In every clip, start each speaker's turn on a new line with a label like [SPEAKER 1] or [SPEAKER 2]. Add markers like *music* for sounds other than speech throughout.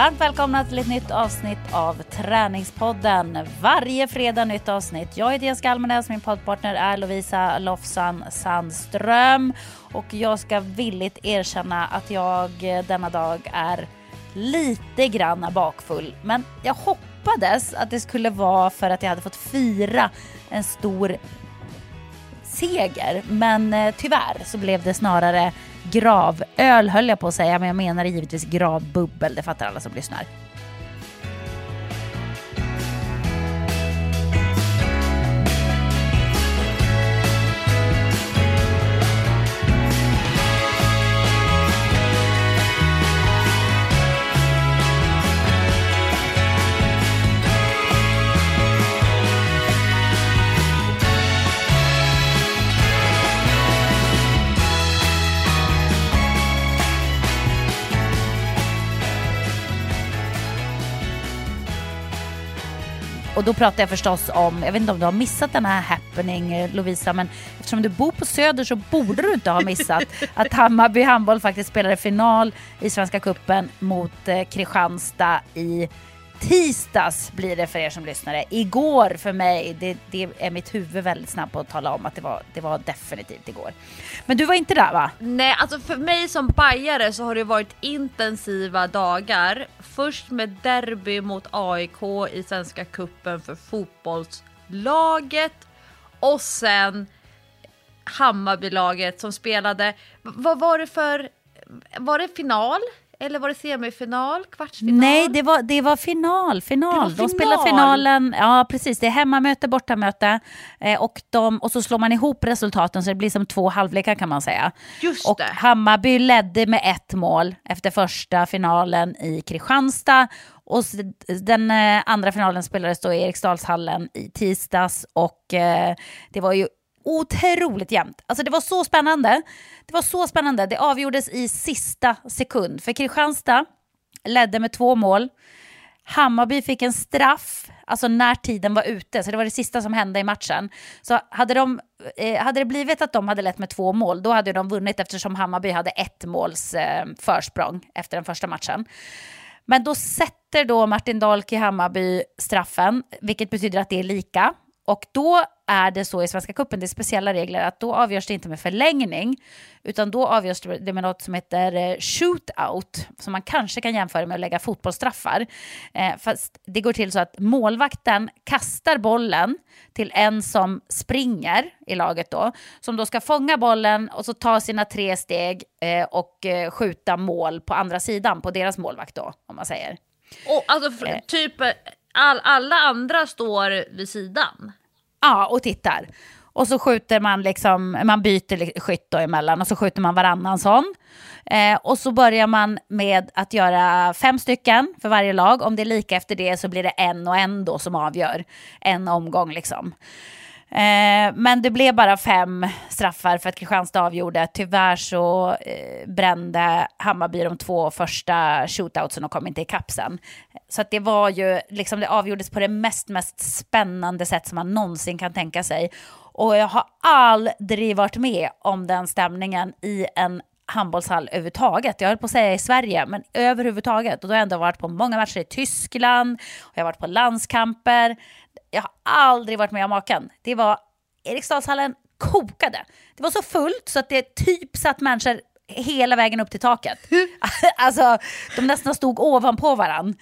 [SPEAKER 1] Varmt välkomna till ett nytt avsnitt av Träningspodden. Varje fredag nytt avsnitt. Jag heter Jessica Almenäs, min poddpartner är Lovisa Lofsan Sandström. Och jag ska villigt erkänna att jag denna dag är lite grann bakfull. Men jag hoppades att det skulle vara för att jag hade fått fira en stor seger. Men eh, tyvärr så blev det snarare gravöl höll jag på att säga, men jag menar givetvis gravbubbel. Det fattar alla som lyssnar. Och då pratar jag förstås om, jag vet inte om du har missat den här happening Lovisa, men eftersom du bor på Söder så borde du inte ha missat *laughs* att Hammarby handboll faktiskt spelade final i Svenska Kuppen mot eh, Kristianstad i tisdags blir det för er som lyssnare. Igår för mig, det, det, är mitt huvud väldigt snabbt på att tala om att det var, det var definitivt igår. Men du var inte där va?
[SPEAKER 2] Nej, alltså för mig som bajare så har det varit intensiva dagar. Först med derby mot AIK i Svenska Kuppen för fotbollslaget och sen Hammarbylaget som spelade. Vad var det för, var det final? Eller var det semifinal, kvartsfinal?
[SPEAKER 1] Nej, det var, det var final. final. Det var final. De spelar finalen, ja precis, det är hemmamöte, bortamöte. Eh, och, de, och så slår man ihop resultaten så det blir som två halvlekar kan man säga.
[SPEAKER 2] Just
[SPEAKER 1] och
[SPEAKER 2] det.
[SPEAKER 1] Hammarby ledde med ett mål efter första finalen i Kristianstad. Och den eh, andra finalen spelades då i Eriksdalshallen i tisdags och eh, det var ju otroligt jämnt. Alltså det var så spännande. Det var så spännande. Det avgjordes i sista sekund. För Kristianstad ledde med två mål. Hammarby fick en straff, alltså när tiden var ute, så det var det sista som hände i matchen. Så hade, de, eh, hade det blivit att de hade lett med två mål, då hade de vunnit eftersom Hammarby hade ett måls eh, försprång efter den första matchen. Men då sätter då Martin Dahlke i Hammarby straffen, vilket betyder att det är lika. Och då är det så i Svenska Cupen, det är speciella regler, att då avgörs det inte med förlängning, utan då avgörs det med något som heter eh, shootout, som man kanske kan jämföra med att lägga fotbollsstraffar. Eh, fast det går till så att målvakten kastar bollen till en som springer i laget då, som då ska fånga bollen och så ta sina tre steg eh, och eh, skjuta mål på andra sidan, på deras målvakt då, om man säger.
[SPEAKER 2] Och alltså eh. typ all, alla andra står vid sidan?
[SPEAKER 1] Ja, och tittar. Och så skjuter man liksom, man byter skytt då emellan och så skjuter man varannan sån. Eh, och så börjar man med att göra fem stycken för varje lag. Om det är lika efter det så blir det en och en då som avgör. En omgång liksom. Eh, men det blev bara fem straffar för att Kristianstad avgjorde. Tyvärr så eh, brände Hammarby de två första shootoutsen och kom inte ikapp sen. Så att det var ju, liksom det avgjordes på det mest, mest spännande sätt som man någonsin kan tänka sig. Och jag har aldrig varit med om den stämningen i en handbollshall överhuvudtaget. Jag höll på att säga i Sverige, men överhuvudtaget. Och då har jag ändå varit på många matcher i Tyskland, och jag har varit på landskamper. Jag har aldrig varit med om maken. Det var, Eriksdalshallen kokade. Det var så fullt så att det typ satt människor hela vägen upp till taket. *laughs* alltså, de nästan stod ovanpå varandra.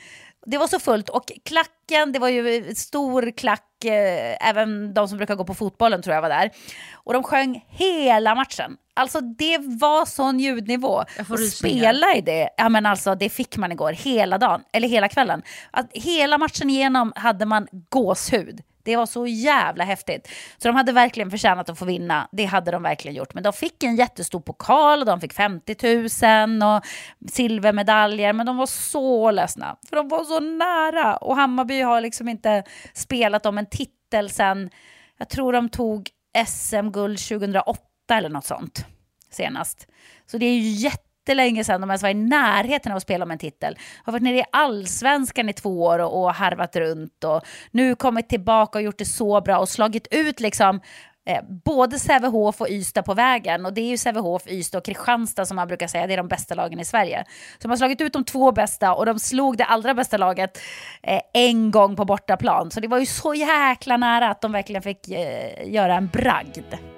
[SPEAKER 1] Det var så fullt och klacken, det var ju stor klack, eh, även de som brukar gå på fotbollen tror jag var där. Och de sjöng hela matchen. Alltså det var sån ljudnivå. Och spela i det, ja men alltså det fick man igår hela dagen, eller hela kvällen. Att hela matchen igenom hade man gåshud. Det var så jävla häftigt. Så de hade verkligen förtjänat att få vinna. Det hade de verkligen gjort. Men de fick en jättestor pokal och de fick 50 000 och silvermedaljer. Men de var så ledsna, för de var så nära. Och Hammarby har liksom inte spelat om en titel sen, jag tror de tog SM-guld 2008 eller något sånt senast. Så det är ju jättelänge sedan de ens var i närheten av att spela om en titel. Har varit nere i allsvenskan i två år och, och harvat runt och nu kommit tillbaka och gjort det så bra och slagit ut liksom eh, både Sävehof och Ystad på vägen. Och det är ju Sävehof, Ystad och Kristianstad som man brukar säga, det är de bästa lagen i Sverige. Så de har slagit ut de två bästa och de slog det allra bästa laget eh, en gång på bortaplan. Så det var ju så jäkla nära att de verkligen fick eh, göra en bragd.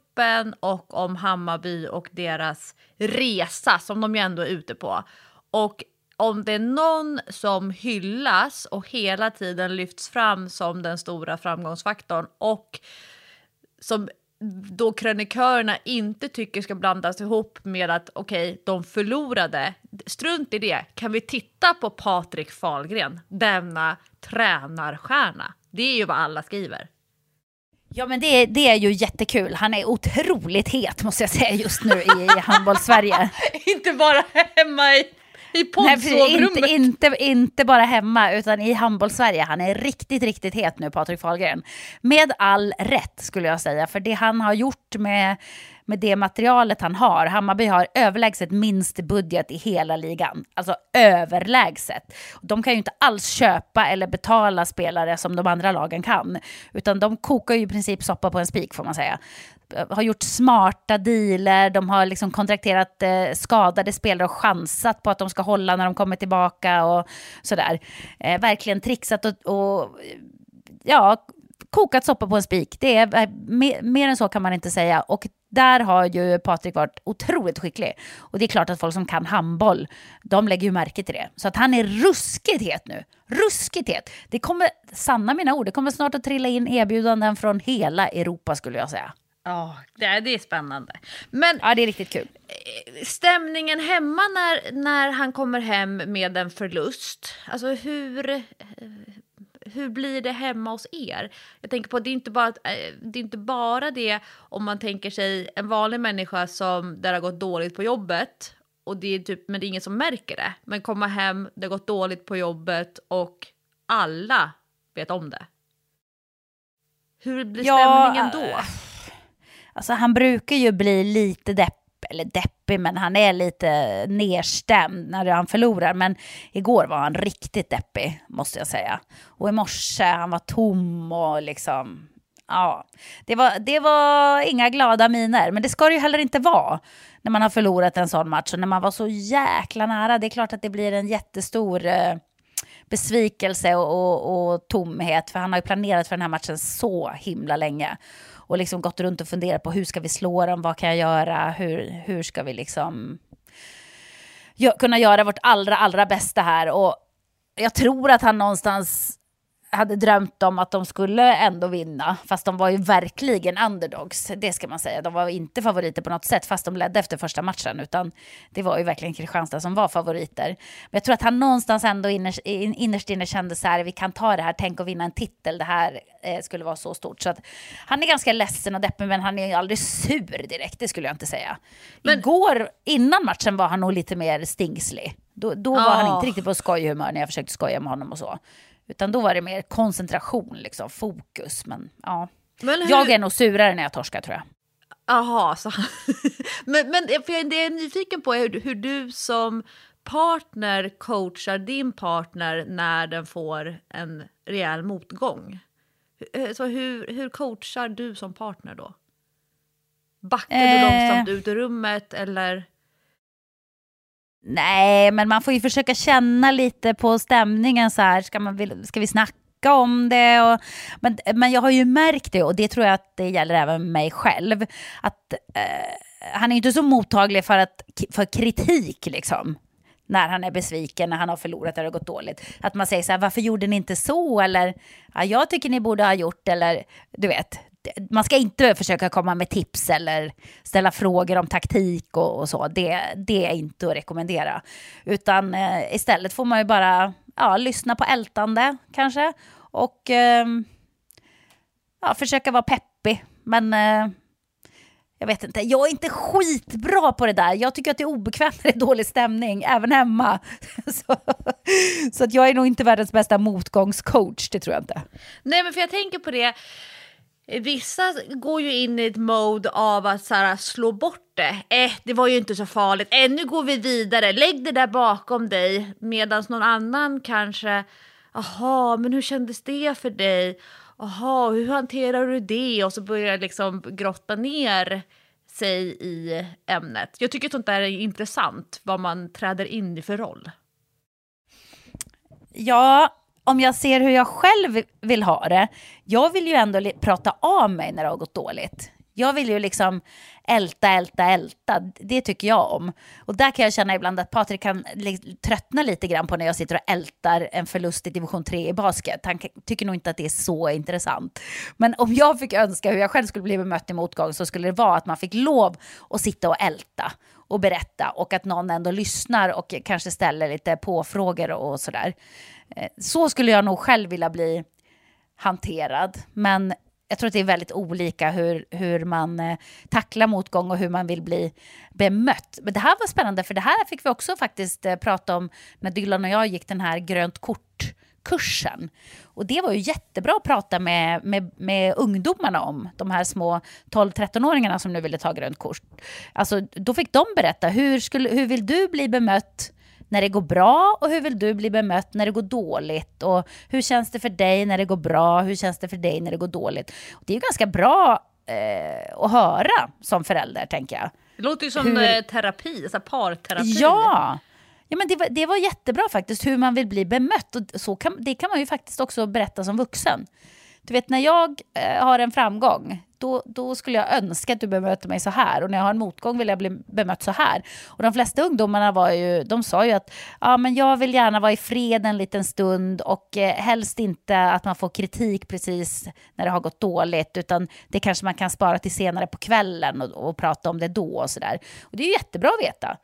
[SPEAKER 2] kuppen och om Hammarby och deras resa som de ju ändå är ute på. Och om det är någon som hyllas och hela tiden lyfts fram som den stora framgångsfaktorn och som då krönikörerna inte tycker ska blandas ihop med att okej, okay, de förlorade. Strunt i det. Kan vi titta på Patrik Fahlgren, denna tränarstjärna? Det är ju vad alla skriver.
[SPEAKER 1] Ja men det, det är ju jättekul. Han är otroligt het måste jag säga just nu i, handbolls-Sverige. *laughs*
[SPEAKER 2] inte bara hemma i, i poddsovrummet.
[SPEAKER 1] Inte, inte, inte bara hemma utan i handbolls-Sverige. Han är riktigt, riktigt het nu, Patrik Fahlgren. Med all rätt skulle jag säga. För det han har gjort med med det materialet han har. Hammarby har överlägset minst budget i hela ligan. Alltså överlägset. De kan ju inte alls köpa eller betala spelare som de andra lagen kan. Utan de kokar ju i princip soppa på en spik får man säga har gjort smarta dealer, de har liksom kontrakterat eh, skadade spelare och chansat på att de ska hålla när de kommer tillbaka och sådär. Eh, verkligen trixat och, och ja, kokat soppa på en spik. Det är, eh, mer, mer än så kan man inte säga. Och där har ju Patrik varit otroligt skicklig. Och det är klart att folk som kan handboll, de lägger ju märke till det. Så att han är ruskigt het nu. Ruskigt het. Det kommer, sanna mina ord, det kommer snart att trilla in erbjudanden från hela Europa skulle jag säga.
[SPEAKER 2] Ja, oh, det, är, det är spännande. Men
[SPEAKER 1] ja, det är riktigt kul.
[SPEAKER 2] Eh, stämningen hemma när, när han kommer hem med en förlust, alltså hur, eh, hur blir det hemma hos er? Jag tänker på att det är inte bara, eh, det är inte bara det om man tänker sig en vanlig människa som där har gått dåligt på jobbet och det är typ, men det är ingen som märker det. Men komma hem, det har gått dåligt på jobbet och alla vet om det. Hur blir stämningen ja, då?
[SPEAKER 1] Alltså han brukar ju bli lite depp eller deppig, men han är lite nedstämd när han förlorar. Men igår var han riktigt deppig, måste jag säga. Och i morse, han var tom och liksom... Ja, det var, det var inga glada miner, men det ska det ju heller inte vara när man har förlorat en sån match och när man var så jäkla nära. Det är klart att det blir en jättestor eh, besvikelse och, och, och, tomhet, för han har ju planerat för den här matchen så himla länge och liksom gått runt och funderat på hur ska vi slå dem, vad kan jag göra, hur, hur ska vi liksom kunna göra vårt allra, allra bästa här. Och jag tror att han någonstans hade drömt om att de skulle ändå vinna, fast de var ju verkligen underdogs, det ska man säga. De var inte favoriter på något sätt, fast de ledde efter första matchen, utan det var ju verkligen Kristianstad som var favoriter. Men jag tror att han någonstans ändå innerst, inne kände så här, vi kan ta det här, tänk att vinna en titel, det här eh, skulle vara så stort. Så att han är ganska ledsen och deppig, men han är ju aldrig sur direkt, det skulle jag inte säga. Men... Igår, innan matchen, var han nog lite mer stingslig. Då, då var oh. han inte riktigt på skojhumör när jag försökte skoja med honom och så. Utan då var det mer koncentration, liksom, fokus. Men ja, men hur... jag är nog surare när jag torskar tror jag.
[SPEAKER 2] Jaha, så... *laughs* men, men för det jag är nyfiken på är hur, hur du som partner coachar din partner när den får en rejäl motgång. Eh, så hur, hur coachar du som partner då? Backar eh... du långsamt ut ur rummet eller?
[SPEAKER 1] Nej, men man får ju försöka känna lite på stämningen så här. Ska, man, ska vi snacka om det. Och, men, men jag har ju märkt det, och det tror jag att det gäller även mig själv, att eh, han är inte så mottaglig för, att, för kritik liksom när han är besviken, när han har förlorat eller gått dåligt. Att man säger så här, varför gjorde ni inte så? Eller, ja, jag tycker ni borde ha gjort, eller du vet. Man ska inte försöka komma med tips eller ställa frågor om taktik och, och så. Det, det är inte att rekommendera. Utan eh, istället får man ju bara ja, lyssna på ältande kanske. Och eh, ja, försöka vara peppig. Men eh, jag vet inte, jag är inte skitbra på det där. Jag tycker att det är obekvämt när det är dålig stämning, även hemma. *laughs* så, så att jag är nog inte världens bästa motgångscoach, det tror jag inte.
[SPEAKER 2] Nej, men för jag tänker på det. Vissa går ju in i ett mode av att så här, slå bort det. Eh, det var ju inte så farligt. Eh, nu går vi vidare. Lägg det där bakom dig. Medan någon annan kanske, jaha, men hur kändes det för dig? Jaha, hur hanterar du det? Och så börjar liksom grotta ner sig i ämnet. Jag tycker sånt där är intressant, vad man träder in i för roll.
[SPEAKER 1] Ja, om jag ser hur jag själv vill ha det. Jag vill ju ändå prata av mig när det har gått dåligt. Jag vill ju liksom älta, älta, älta. Det tycker jag om. Och där kan jag känna ibland att Patrik kan tröttna lite grann på när jag sitter och ältar en förlust i division 3 i basket. Han tycker nog inte att det är så intressant. Men om jag fick önska hur jag själv skulle bli bemött i motgång så skulle det vara att man fick lov att sitta och älta och berätta och att någon ändå lyssnar och kanske ställer lite påfrågor och sådär. Eh, så skulle jag nog själv vilja bli hanterad. Men jag tror att det är väldigt olika hur, hur man eh, tacklar motgång och hur man vill bli bemött. Men det här var spännande, för det här fick vi också faktiskt eh, prata om när Dylan och jag gick den här grönt kort kursen. Och det var ju jättebra att prata med, med, med ungdomarna om, de här små 12-13-åringarna som nu ville ta grönt kort. Alltså, då fick de berätta, hur, skulle, hur vill du bli bemött när det går bra och hur vill du bli bemött när det går dåligt? Och hur känns det för dig när det går bra? Hur känns det för dig när det går dåligt? Och det är ju ganska bra eh, att höra som förälder, tänker jag.
[SPEAKER 2] Det låter ju som hur... Eh, terapi, så parterapi.
[SPEAKER 1] Ja, ja men det var, det var jättebra faktiskt, hur man vill bli bemött. Och så kan, det kan man ju faktiskt också berätta som vuxen. Du vet, när jag eh, har en framgång, då, då skulle jag önska att du bemöter mig så här. Och när jag har en motgång vill jag bli bemött så här. Och de flesta ungdomarna var ju, de sa ju att ja, men jag vill gärna vara i fred en liten stund och eh, helst inte att man får kritik precis när det har gått dåligt, utan det kanske man kan spara till senare på kvällen och, och prata om det då och sådär. Och det är ju jättebra att veta.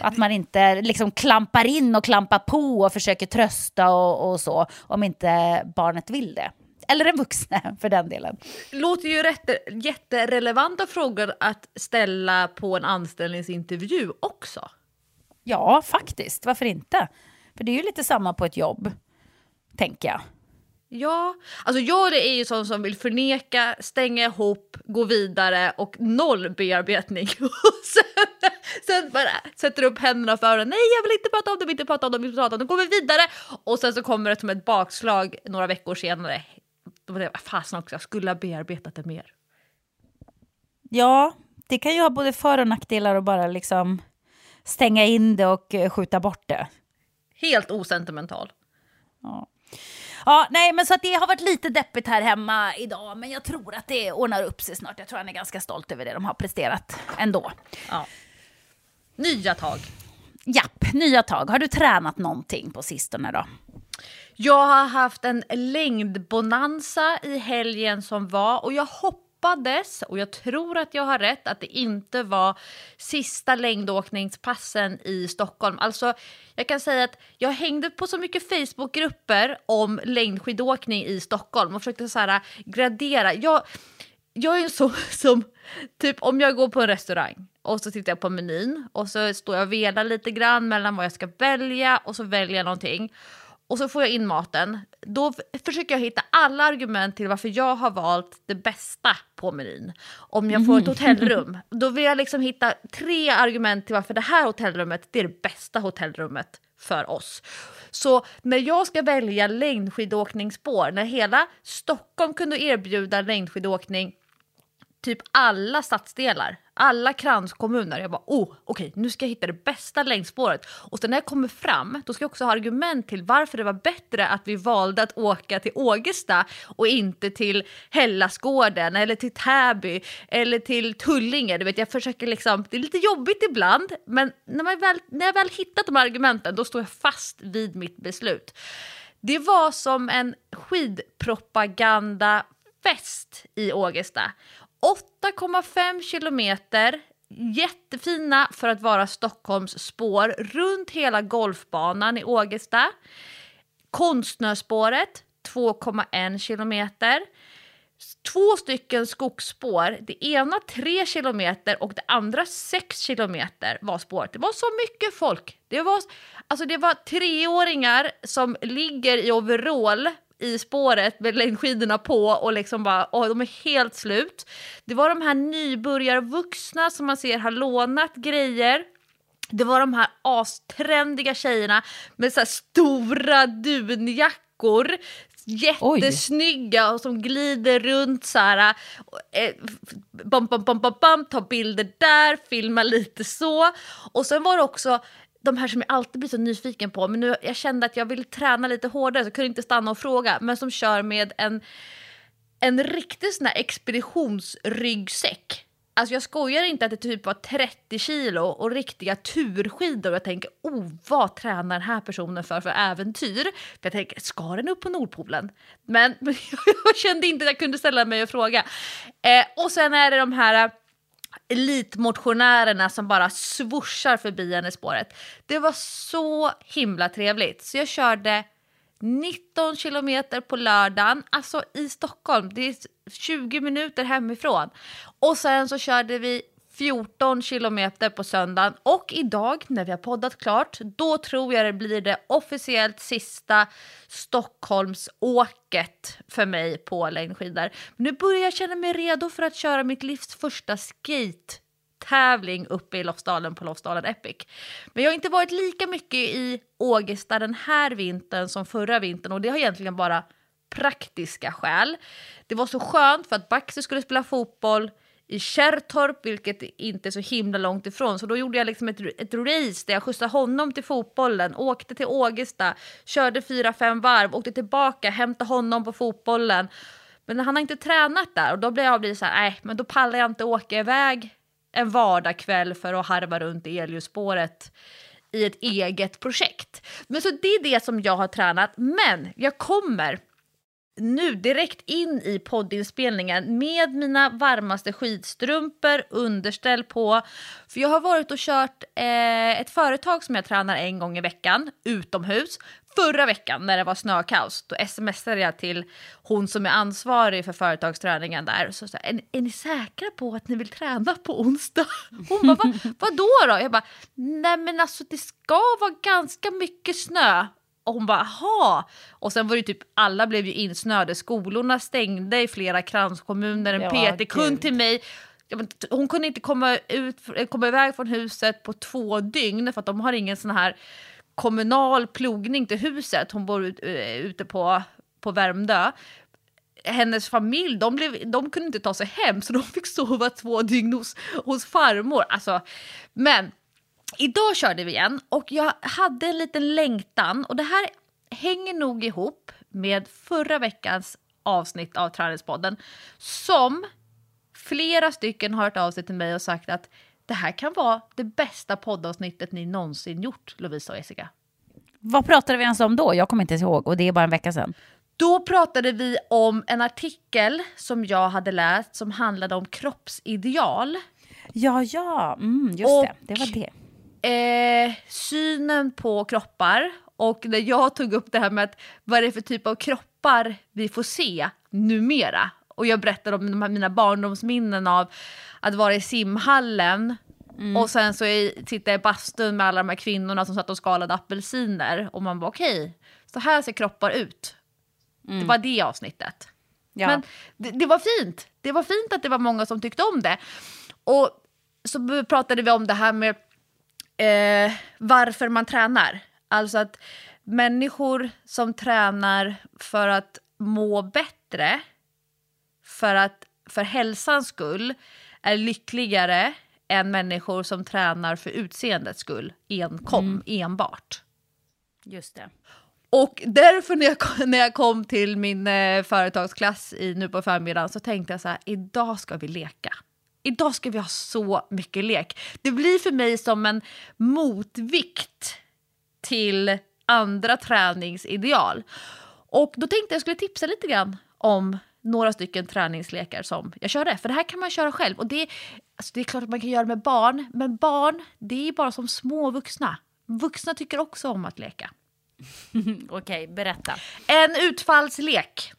[SPEAKER 1] Att man inte liksom klampar in och klampar på och försöker trösta och, och så, om inte barnet vill det. Eller den vuxne för den delen.
[SPEAKER 2] Låter ju rätt, jätterelevanta frågor att ställa på en anställningsintervju också.
[SPEAKER 1] Ja, faktiskt. Varför inte? För det är ju lite samma på ett jobb, tänker jag.
[SPEAKER 2] Ja, alltså jag är ju sån som vill förneka, stänga ihop, gå vidare och noll bearbetning. *laughs* sen, sen bara sätter upp händerna för öronen. Nej, jag vill inte prata om det, vill inte prata om det, vill inte prata om det. Då går vi vidare. Och sen så kommer det som ett bakslag några veckor senare då var det fasen också, jag skulle ha bearbetat det mer.
[SPEAKER 1] Ja, det kan ju ha både för och nackdelar att bara liksom stänga in det och eh, skjuta bort det.
[SPEAKER 2] Helt osentimental.
[SPEAKER 1] Ja. Ja, nej, men så att det har varit lite deppigt här hemma idag, men jag tror att det ordnar upp sig snart. Jag tror han är ganska stolt över det de har presterat ändå.
[SPEAKER 2] Ja. Nya tag.
[SPEAKER 1] Japp, nya tag. Har du tränat någonting på sistone då?
[SPEAKER 2] Jag har haft en längdbonanza i helgen som var och jag hoppades, och jag tror att jag har rätt, att det inte var sista längdåkningspassen i Stockholm. Alltså, jag kan säga att jag hängde på så mycket Facebookgrupper om längdskidåkning i Stockholm och försökte så här gradera. Jag, jag är en sån som, typ om jag går på en restaurang och så tittar jag på menyn och så står jag och velar lite grann mellan vad jag ska välja och så väljer jag någonting och så får jag in maten. Då försöker jag hitta alla argument till varför jag har valt det bästa på menyn. Om jag får ett mm. hotellrum, *laughs* då vill jag liksom hitta tre argument till varför det här hotellrummet det är det bästa hotellrummet för oss. Så när jag ska välja längdskidåkningsspår, när hela Stockholm kunde erbjuda längdskidåkning typ alla stadsdelar, alla kranskommuner. Jag bara, oh, okej, okay, nu ska jag hitta det bästa längdspåret. Och sen när jag kommer fram, då ska jag också ha argument till varför det var bättre att vi valde att åka till Ågesta och inte till Hellasgården eller till Täby eller till Tullinge. Du vet, jag försöker liksom, det är lite jobbigt ibland, men när, man väl, när jag väl hittat de argumenten, då står jag fast vid mitt beslut. Det var som en skidpropagandafest i Ågesta. 8,5 kilometer, jättefina för att vara Stockholms spår runt hela golfbanan i Ågesta. Konstnärsspåret, 2,1 kilometer. Två stycken skogsspår, det ena 3 kilometer och det andra 6 kilometer var spåret. Det var så mycket folk. Det var, alltså det var treåringar som ligger i overall i spåret med längdskidorna på och liksom bara, åh, de är helt slut. Det var de här nybörjarvuxna som man ser har lånat grejer. Det var de här astrendiga tjejerna med så stora dunjackor jättesnygga och som glider runt så här. Eh, bam, bam, bam, bam, bam, tar bilder där, filmar lite så. Och sen var det också de här som jag alltid blir så nyfiken på, men nu jag kände att jag ville träna lite hårdare så jag kunde inte stanna och fråga, men som kör med en, en riktig sån här expeditionsryggsäck. Alltså jag skojar inte att det typ var 30 kilo och riktiga turskidor. Jag tänker, oh vad tränar den här personen för för äventyr? För jag tänker, ska den upp på Nordpolen? Men, men *laughs* jag kände inte att jag kunde ställa mig och fråga. Eh, och sen är det de här elitmotionärerna som bara swooshar förbi henne i spåret. Det var så himla trevligt. Så jag körde 19 kilometer på lördagen, alltså i Stockholm. Det är 20 minuter hemifrån. Och sen så körde vi 14 kilometer på söndagen och idag när vi har poddat klart, då tror jag det blir det officiellt sista Stockholmsåket för mig på längdskidor. Nu börjar jag känna mig redo för att köra mitt livs första skate tävling uppe i Lofsdalen på Lofsdalen Epic. Men jag har inte varit lika mycket i Ågesta den här vintern som förra vintern och det har egentligen bara praktiska skäl. Det var så skönt för att Baxter skulle spela fotboll, i Kärrtorp, vilket inte är så himla långt ifrån. Så då gjorde jag liksom ett, ett race där jag skjutsade honom till fotbollen, åkte till Ågesta, körde fyra, fem varv, åkte tillbaka, hämtade honom på fotbollen. Men han har inte tränat där och då blev jag så här, nej, men då pallar jag inte åka iväg en vardagskväll för att harva runt i elljusspåret i ett eget projekt. Men så det är det som jag har tränat, men jag kommer nu direkt in i poddinspelningen med mina varmaste skidstrumpor, underställ på. För jag har varit och kört eh, ett företag som jag tränar en gång i veckan utomhus. Förra veckan när det var snökaos, då smsade jag till hon som är ansvarig för företagsträningen där. Så sa är, är ni säkra på att ni vill träna på onsdag? *laughs* Hon bara, Va, vadå då? Jag bara, nej men alltså det ska vara ganska mycket snö och hon bara aha. Och sen var det typ alla blev ju insnöade. Skolorna stängde i flera kranskommuner. En ja, PT-kund till mig hon kunde inte komma, ut, komma iväg från huset på två dygn för att de har ingen sån här kommunal plogning till huset. Hon bor eh, ute på, på Värmdö. Hennes familj de, blev, de kunde inte ta sig hem så de fick sova två dygn hos, hos farmor. Alltså, men idag körde vi igen och jag hade en liten längtan och det här hänger nog ihop med förra veckans avsnitt av Träningspodden som flera stycken har hört av sig till mig och sagt att det här kan vara det bästa poddavsnittet ni någonsin gjort, Lovisa och Jessica.
[SPEAKER 1] Vad pratade vi ens om då? Jag kommer inte ihåg och det är bara en vecka sedan.
[SPEAKER 2] Då pratade vi om en artikel som jag hade läst som handlade om kroppsideal.
[SPEAKER 1] Ja, ja, mm, just och, det. Det var det
[SPEAKER 2] eh, synen på kroppar och när jag tog upp det här med att vad är det för typ av kroppar vi får se numera. Och jag berättade om de här, mina barndomsminnen av att vara i simhallen mm. och sen så sitta i bastun med alla de här kvinnorna som satt och skalade apelsiner och man var okej, okay, så här ser kroppar ut. Mm. Det var det avsnittet. Ja. Men det, det, var fint. Det var fint att det var många som tyckte om det. Och så pratade vi om det här med eh, varför man tränar. Alltså att människor som tränar för att må bättre, för att för hälsans skull är lyckligare än människor som tränar för utseendets skull enkom, enbart.
[SPEAKER 1] Just det.
[SPEAKER 2] Och därför när jag, kom- *laughs* när jag kom till min eh, företagsklass i, nu på förmiddagen så tänkte jag så här, idag ska vi leka. Idag ska vi ha så mycket lek. Det blir för mig som en motvikt till andra träningsideal. Och då tänkte jag skulle tipsa lite grann om några stycken träningslekar som jag körde. För det här kan man köra själv. Och det, alltså det är klart att man kan göra med barn, men barn det är bara som små vuxna. Vuxna tycker också om att leka. *laughs*
[SPEAKER 1] Okej, berätta.
[SPEAKER 2] En utfallslek.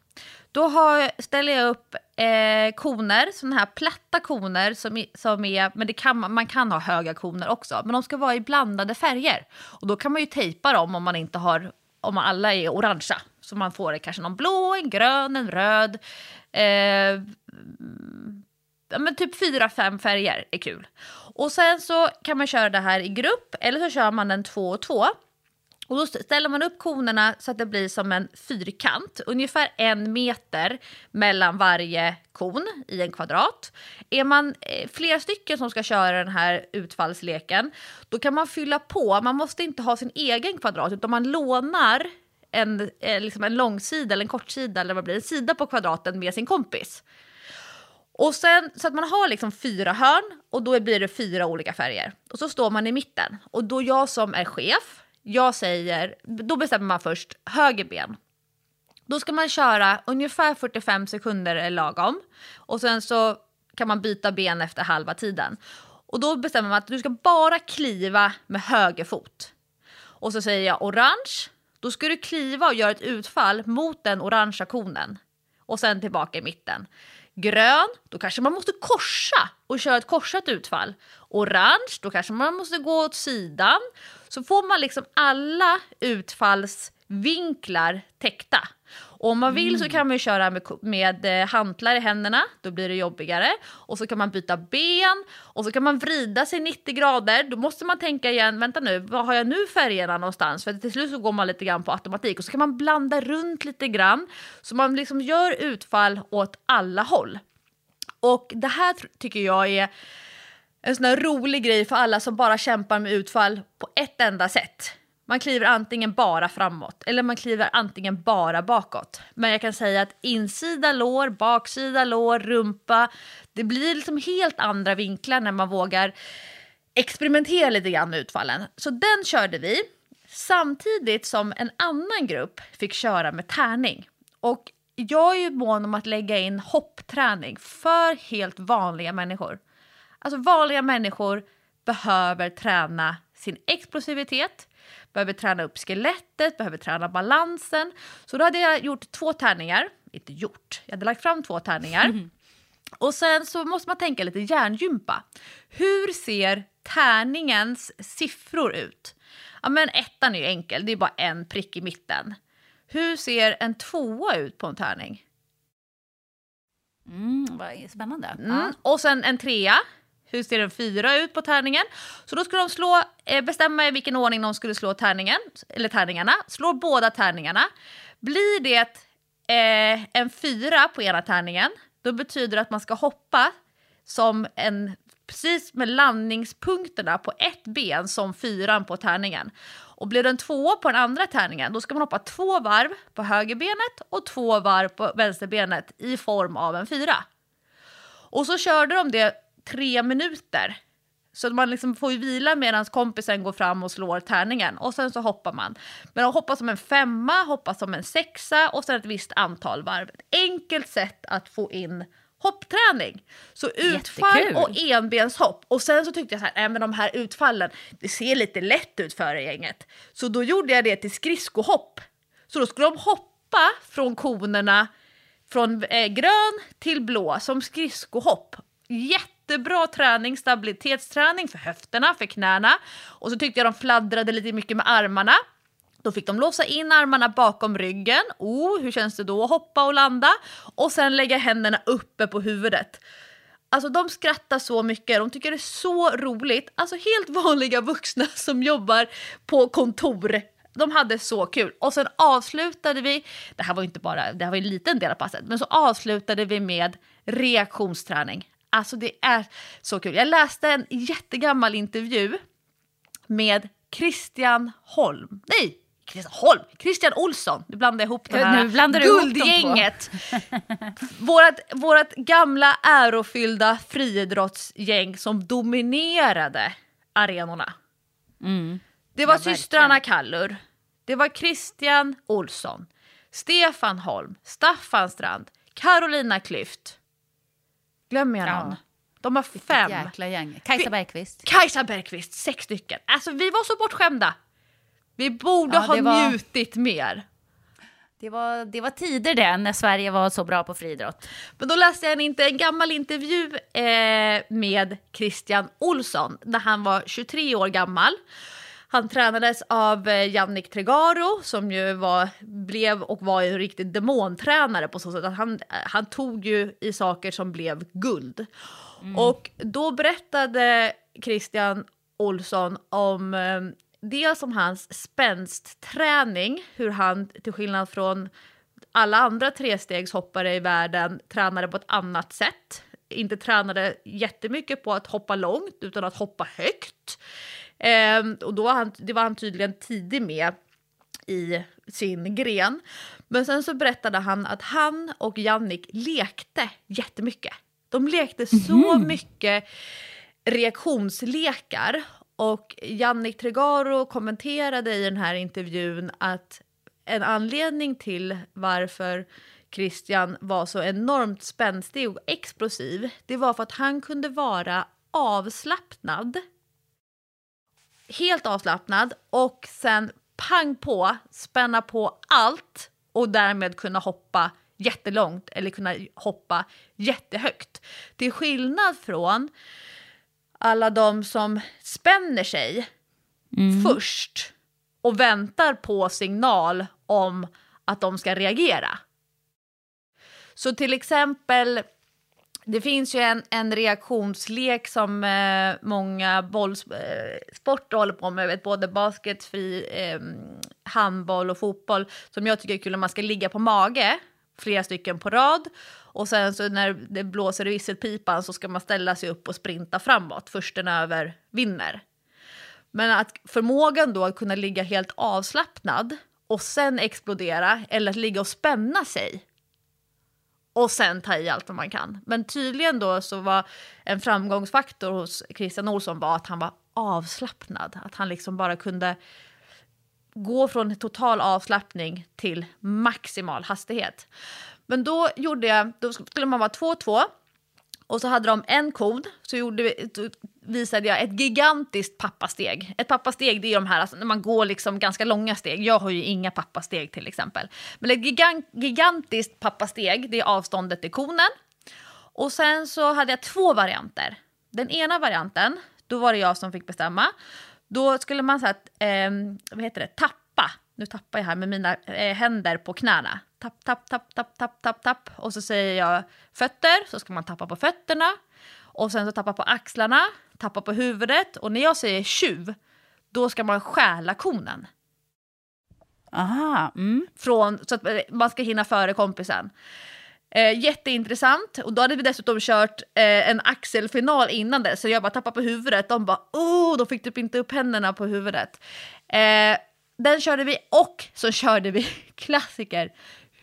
[SPEAKER 2] Då har, ställer jag upp eh, koner, sådana här platta koner som, som är, men det kan, man kan ha höga koner också, men de ska vara i blandade färger. Och då kan man ju tejpa dem om man inte har, om alla är orangea. Så man får kanske någon blå, en grön, en röd. Eh, men typ fyra, fem färger är kul. Och sen så kan man köra det här i grupp, eller så kör man den två och två. Och då ställer man upp konerna så att det blir som en fyrkant, ungefär en meter mellan varje kon i en kvadrat. Är man eh, flera stycken som ska köra den här utfallsleken, då kan man fylla på. Man måste inte ha sin egen kvadrat, utan man lånar en, eh, liksom en långsida eller en kortsida eller vad blir det, en sida på kvadraten med sin kompis. Och sen så att man har liksom fyra hörn och då blir det fyra olika färger. Och så står man i mitten. Och då jag som är chef, jag säger, då bestämmer man först höger ben. Då ska man köra ungefär 45 sekunder är lagom. Och sen så kan man byta ben efter halva tiden. Och då bestämmer man att du ska bara kliva med höger fot. Och så säger jag orange, då ska du kliva och göra ett utfall mot den orangea konen. Och sen tillbaka i mitten. Grön, då kanske man måste korsa och köra ett korsat utfall. Orange, då kanske man måste gå åt sidan. Så får man liksom alla utfallsvinklar täckta. Och om man vill så kan man köra med, med eh, hantlar i händerna, då blir det jobbigare. Och så kan man byta ben och så kan man vrida sig 90 grader. Då måste man tänka igen, vänta nu, var har jag nu färgerna någonstans? För till slut så går man lite grann på automatik och så kan man blanda runt lite grann. Så man liksom gör utfall åt alla håll. Och det här tycker jag är en sån här rolig grej för alla som bara kämpar med utfall på ett enda sätt. Man kliver antingen bara framåt eller man kliver antingen bara bakåt. Men jag kan säga att insida lår, baksida lår, rumpa, det blir liksom helt andra vinklar när man vågar experimentera lite grann med utfallen. Så den körde vi samtidigt som en annan grupp fick köra med tärning. Och jag är ju mån om att lägga in hoppträning för helt vanliga människor. Alltså vanliga människor behöver träna sin explosivitet, behöver träna upp skelettet, behöver träna balansen. Så då hade jag gjort två tärningar, inte gjort, jag hade lagt fram två tärningar. Och sen så måste man tänka lite hjärngympa. Hur ser tärningens siffror ut? Ja men ettan är ju enkel, det är bara en prick i mitten. Hur ser en tvåa ut på en tärning?
[SPEAKER 1] Mm, vad spännande.
[SPEAKER 2] Mm. Och sen en trea. Hur ser en fyra ut på tärningen? Så då skulle de slå, Eh, bestämma i vilken ordning de skulle slå tärningen, eller tärningarna. Slår båda tärningarna. Blir det eh, en fyra på ena tärningen, då betyder det att man ska hoppa som en, precis med landningspunkterna på ett ben som fyran på tärningen. Och blir det en tvåa på den andra tärningen, då ska man hoppa två varv på högerbenet och två varv på vänsterbenet i form av en fyra. Och så körde de det tre minuter. Så att man liksom får ju vila medan kompisen går fram och slår tärningen och sen så hoppar man. Men de hoppar som en femma, hoppar som en sexa och sen ett visst antal varv. Ett enkelt sätt att få in hoppträning. Så utfall
[SPEAKER 1] Jättekul.
[SPEAKER 2] och enbenshopp. Och sen så tyckte jag så här, nej men de här utfallen, det ser lite lätt ut för gänget. Så då gjorde jag det till skridskohopp. Så då skulle de hoppa från konerna från eh, grön till blå som skridskohopp. Jättebra träning, stabilitetsträning för höfterna, för knäna. Och så tyckte jag de fladdrade lite mycket med armarna. Då fick de låsa in armarna bakom ryggen. Oh, hur känns det då att hoppa och landa? Och sen lägga händerna uppe på huvudet. Alltså de skrattar så mycket, de tycker det är så roligt. Alltså helt *laughs* vanliga vuxna som jobbar på kontor. De hade så kul. Och sen avslutade vi, det här var ju inte bara, det här var en liten del av passet, men så avslutade vi med reaktionsträning. Alltså det är så kul. Jag läste en jättegammal intervju med Christian Holm. Nej, Christian Holm! Christian Olsson. Nu blandar jag ihop det här
[SPEAKER 1] nu blandar du
[SPEAKER 2] guldgänget. *laughs* vårat, vårat gamla ärofyllda friidrottsgäng som dominerade arenorna. Det var
[SPEAKER 1] Ja,
[SPEAKER 2] systrarna Kallur. Det var Christian Olsson. Stefan Holm. Staffan Strand. Carolina Klüft. Glömmer jag
[SPEAKER 1] Ja.
[SPEAKER 2] någon? De har fem.
[SPEAKER 1] Jäkla gäng. Kajsa
[SPEAKER 2] Vi-
[SPEAKER 1] Bergqvist.
[SPEAKER 2] Kajsa Bergqvist, sex stycken. Alltså vi var så bortskämda. Vi borde
[SPEAKER 1] Ja,
[SPEAKER 2] ha
[SPEAKER 1] var-
[SPEAKER 2] njutit mer.
[SPEAKER 1] Det var, det var tider det, när Sverige var så bra på friidrott.
[SPEAKER 2] Men då läste jag en, inte, en gammal intervju eh, med Christian Olsson när han var 23 år gammal. Han tränades av eh, Jannik Tregaro som ju var, blev och var en riktig demontränare på så sätt att han, han tog ju i saker som blev guld. Och då berättade Christian Olsson om eh, dels om hans spänstträning, hur han till skillnad från alla andra trestegshoppare i världen tränade på ett annat sätt. Inte tränade jättemycket på att hoppa långt utan att hoppa högt. Ehm, och då var han, det var han tydligen tidig med i sin gren. Men sen så berättade han att han och Jannik lekte jättemycket. De lekte så mycket reaktionslekar. Och Jannik Tregaro kommenterade i den här intervjun att en anledning till varför Christian var så enormt spänstig och explosiv, det var för att han kunde vara avslappnad. Helt avslappnad och sen pang på, spänna på allt och därmed kunna hoppa jättelångt eller kunna hoppa jättehögt. Till skillnad från alla de som spänner sig först och väntar på signal om att de ska reagera. Så till exempel, det finns ju en, en reaktionslek som eh, många bollsporter eh, håller på med, vet, både basket, fri, eh, handboll och fotboll, som jag tycker är kul om man ska ligga på mage, flera stycken på rad, och sen så när det blåser i visselpipan så ska man ställa sig upp och sprinta framåt, försten över vinner. Men att förmågan då att kunna ligga helt avslappnad och sen explodera eller att ligga och spänna sig och sen ta i allt vad man kan. Men tydligen då så var en framgångsfaktor hos Christian Olsson var att han var avslappnad. Att han liksom bara kunde gå från total avslappning till maximal hastighet. Men då gjorde jag, då skulle man vara 2-2 och så hade de en kod, så gjorde vi, visade jag ett gigantiskt pappasteg. Ett pappasteg det är de här alltså, när man går liksom ganska långa steg. Jag har ju inga pappasteg till exempel. Men ett gigant, gigantiskt pappasteg, det är avståndet till konen. Och sen så hade jag två varianter. Den ena varianten, då var det jag som fick bestämma. Då skulle man så här, eh, vad heter det, tappa. Nu tappar jag här med mina eh, händer på knäna. Tapp, tapp, tapp, tapp, tapp, tapp, tapp. Och så säger jag fötter, så ska man tappa på fötterna. Och sen så tappa på axlarna, tappa på huvudet. Och när jag säger tjuv, då ska man stjäla konen.
[SPEAKER 1] Aha, mm.
[SPEAKER 2] Från, så att man ska hinna före kompisen. Eh, jätteintressant. Och då hade vi dessutom kört eh, en axelfinal innan det. Så jag bara tappade på huvudet. De bara oh, de fick typ inte upp händerna på huvudet. Eh, den körde vi och så körde vi *laughs* klassiker.